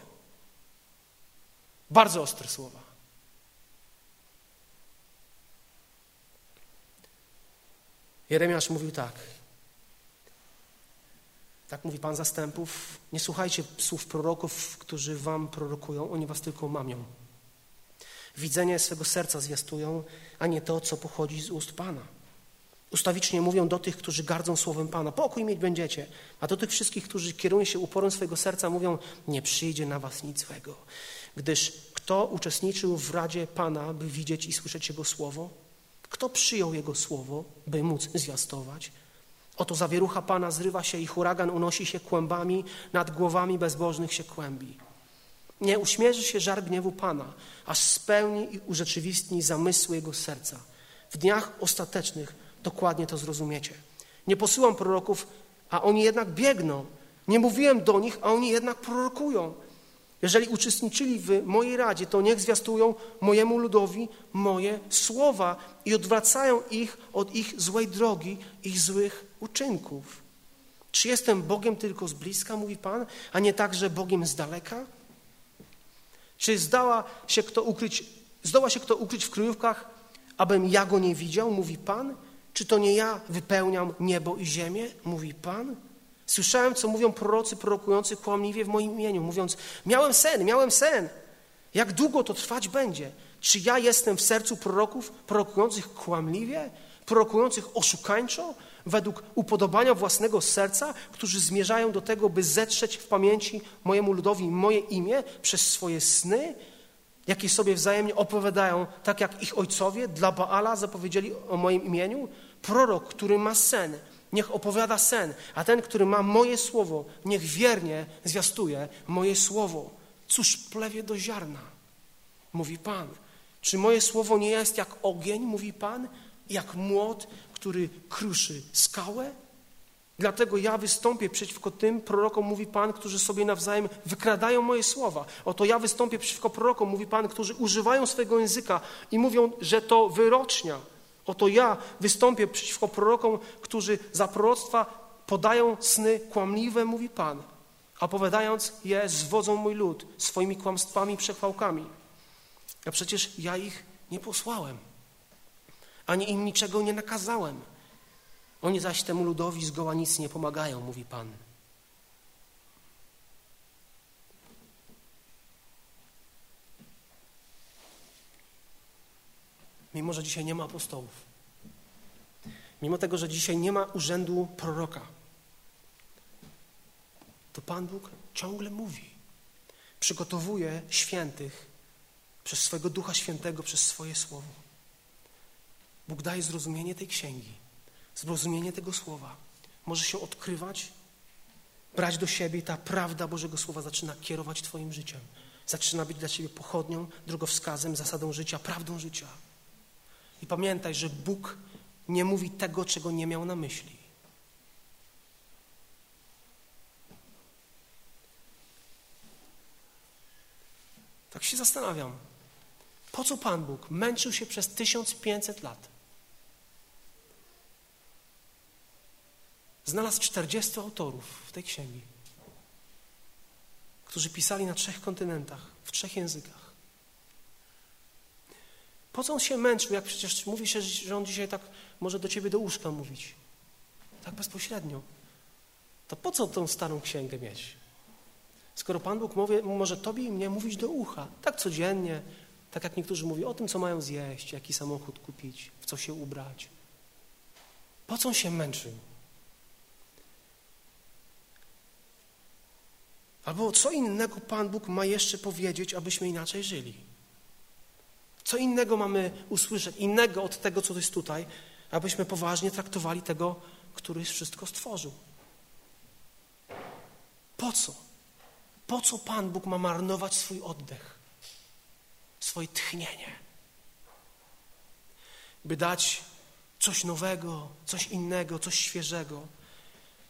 Bardzo ostre słowa. Jeremiasz mówił tak. Tak mówi Pan zastępów. Nie słuchajcie słów proroków, którzy wam prorokują, oni was tylko mamią. Widzenie swego serca zwiastują, a nie to, co pochodzi z ust Pana. Ustawicznie mówią do tych, którzy gardzą słowem Pana, pokój mieć będziecie, a do tych wszystkich, którzy kierują się uporem swojego serca, mówią, nie przyjdzie na was nic złego. Gdyż kto uczestniczył w Radzie Pana, by widzieć i słyszeć Jego Słowo? Kto przyjął Jego Słowo, by móc zwiastować? Oto zawierucha Pana zrywa się i huragan unosi się kłębami, nad głowami bezbożnych się kłębi. Nie uśmierzy się żar gniewu Pana, aż spełni i urzeczywistni zamysły Jego serca. W dniach ostatecznych dokładnie to zrozumiecie. Nie posyłam proroków, a oni jednak biegną. Nie mówiłem do nich, a oni jednak prorokują. Jeżeli uczestniczyli w mojej radzie, to niech zwiastują mojemu ludowi moje słowa i odwracają ich od ich złej drogi, ich złych uczynków. Czy jestem Bogiem tylko z bliska, mówi Pan, a nie także Bogiem z daleka? Czy zdała się kto ukryć, zdoła się kto ukryć w kryjówkach, abym ja go nie widział, mówi Pan? Czy to nie ja wypełniam niebo i ziemię, mówi Pan? Słyszałem, co mówią prorocy prorokujący kłamliwie w moim imieniu, mówiąc: Miałem sen, miałem sen. Jak długo to trwać będzie? Czy ja jestem w sercu proroków prorokujących kłamliwie, prorokujących oszukańczo, według upodobania własnego serca, którzy zmierzają do tego, by zetrzeć w pamięci mojemu ludowi moje imię przez swoje sny, jakie sobie wzajemnie opowiadają, tak jak ich ojcowie dla Baala zapowiedzieli o moim imieniu? Prorok, który ma sen, niech opowiada sen, a ten, który ma moje słowo, niech wiernie zwiastuje moje słowo. Cóż plewie do ziarna, mówi Pan. Czy moje słowo nie jest jak ogień, mówi Pan, jak młot, który kruszy skałę? Dlatego ja wystąpię przeciwko tym prorokom, mówi Pan, którzy sobie nawzajem wykradają moje słowa. Oto ja wystąpię przeciwko prorokom, mówi Pan, którzy używają swojego języka i mówią, że to wyrocznia. Oto ja wystąpię przeciwko prorokom, którzy za proroctwa podają sny kłamliwe, mówi Pan, a opowiadając je zwodzą mój lud swoimi kłamstwami i przechwałkami. A przecież ja ich nie posłałem, ani im niczego nie nakazałem. Oni zaś temu ludowi zgoła nic nie pomagają, mówi Pan. Mimo, że dzisiaj nie ma apostołów, mimo tego, że dzisiaj nie ma urzędu proroka, to Pan Bóg ciągle mówi. Przygotowuje świętych przez swojego Ducha Świętego, przez swoje słowo. Bóg daje zrozumienie tej księgi zrozumienie tego słowa może się odkrywać, brać do siebie i ta prawda Bożego Słowa zaczyna kierować Twoim życiem. Zaczyna być dla Ciebie pochodnią, drogowskazem, zasadą życia, prawdą życia. I pamiętaj, że Bóg nie mówi tego, czego nie miał na myśli. Tak się zastanawiam, po co Pan Bóg męczył się przez 1500 lat? Znalazł 40 autorów w tej księgi. którzy pisali na trzech kontynentach, w trzech językach. Po co on się męczył, jak przecież mówi się, że on dzisiaj tak może do ciebie do łóżka mówić? Tak bezpośrednio. To po co tą starą księgę mieć? Skoro Pan Bóg mówi, może tobie i mnie mówić do ucha, tak codziennie, tak jak niektórzy mówią o tym, co mają zjeść, jaki samochód kupić, w co się ubrać. Po co on się męczył? Albo co innego Pan Bóg ma jeszcze powiedzieć, abyśmy inaczej żyli? Co innego mamy usłyszeć, innego od tego, co jest tutaj, abyśmy poważnie traktowali tego, który wszystko stworzył? Po co? Po co Pan Bóg ma marnować swój oddech, swoje tchnienie? By dać coś nowego, coś innego, coś świeżego.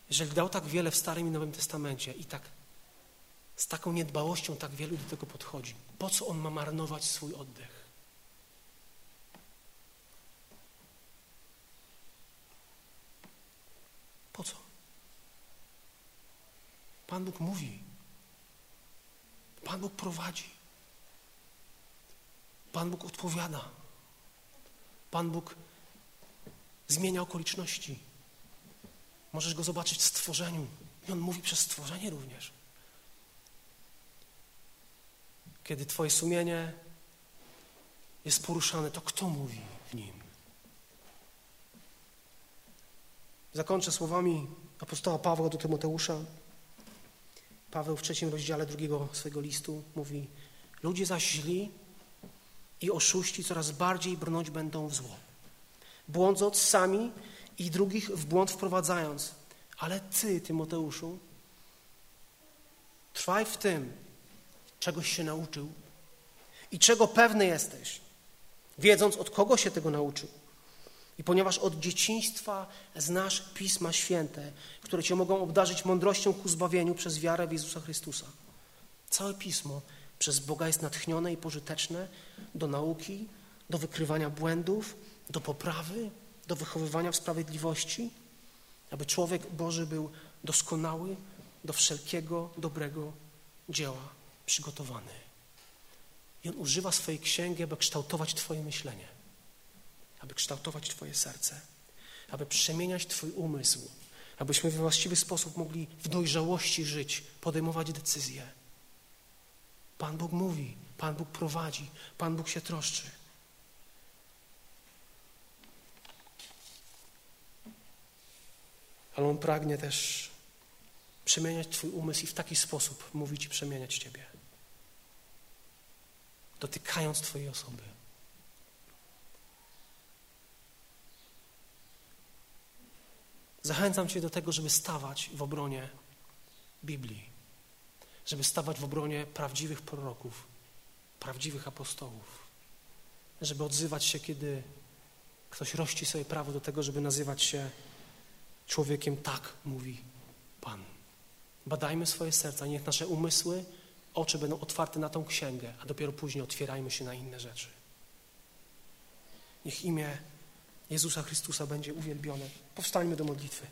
Jeżeli dał tak wiele w Starym i Nowym Testamencie i tak z taką niedbałością tak wielu do tego podchodzi, po co on ma marnować swój oddech? Po co? Pan Bóg mówi. Pan Bóg prowadzi. Pan Bóg odpowiada. Pan Bóg zmienia okoliczności. Możesz go zobaczyć w stworzeniu. I on mówi przez stworzenie również. Kiedy Twoje sumienie jest poruszane, to kto mówi w nim? Zakończę słowami apostoła Pawła do Tymoteusza. Paweł w trzecim rozdziale drugiego swojego listu mówi: Ludzie zaś źli i oszuści coraz bardziej brnąć będą w zło, błądząc sami i drugich w błąd wprowadzając. Ale ty, Tymoteuszu, trwaj w tym, czegoś się nauczył i czego pewny jesteś, wiedząc od kogo się tego nauczył. I ponieważ od dzieciństwa znasz Pisma Święte, które cię mogą obdarzyć mądrością ku zbawieniu przez wiarę w Jezusa Chrystusa. Całe Pismo przez Boga jest natchnione i pożyteczne do nauki, do wykrywania błędów, do poprawy, do wychowywania w sprawiedliwości, aby człowiek Boży był doskonały do wszelkiego dobrego dzieła przygotowany. I on używa swojej księgi, aby kształtować Twoje myślenie aby kształtować Twoje serce, aby przemieniać Twój umysł, abyśmy we właściwy sposób mogli w dojrzałości żyć, podejmować decyzje. Pan Bóg mówi, Pan Bóg prowadzi, Pan Bóg się troszczy. Ale On pragnie też przemieniać Twój umysł i w taki sposób mówić i przemieniać Ciebie, dotykając Twojej osoby. Zachęcam Cię do tego, żeby stawać w obronie Biblii, żeby stawać w obronie prawdziwych proroków, prawdziwych apostołów, żeby odzywać się, kiedy ktoś rości sobie prawo do tego, żeby nazywać się człowiekiem tak, mówi Pan. Badajmy swoje serca, niech nasze umysły, oczy będą otwarte na tą księgę, a dopiero później otwierajmy się na inne rzeczy. Niech imię Jezusa Chrystusa będzie uwielbione. Powstańmy do modlitwy.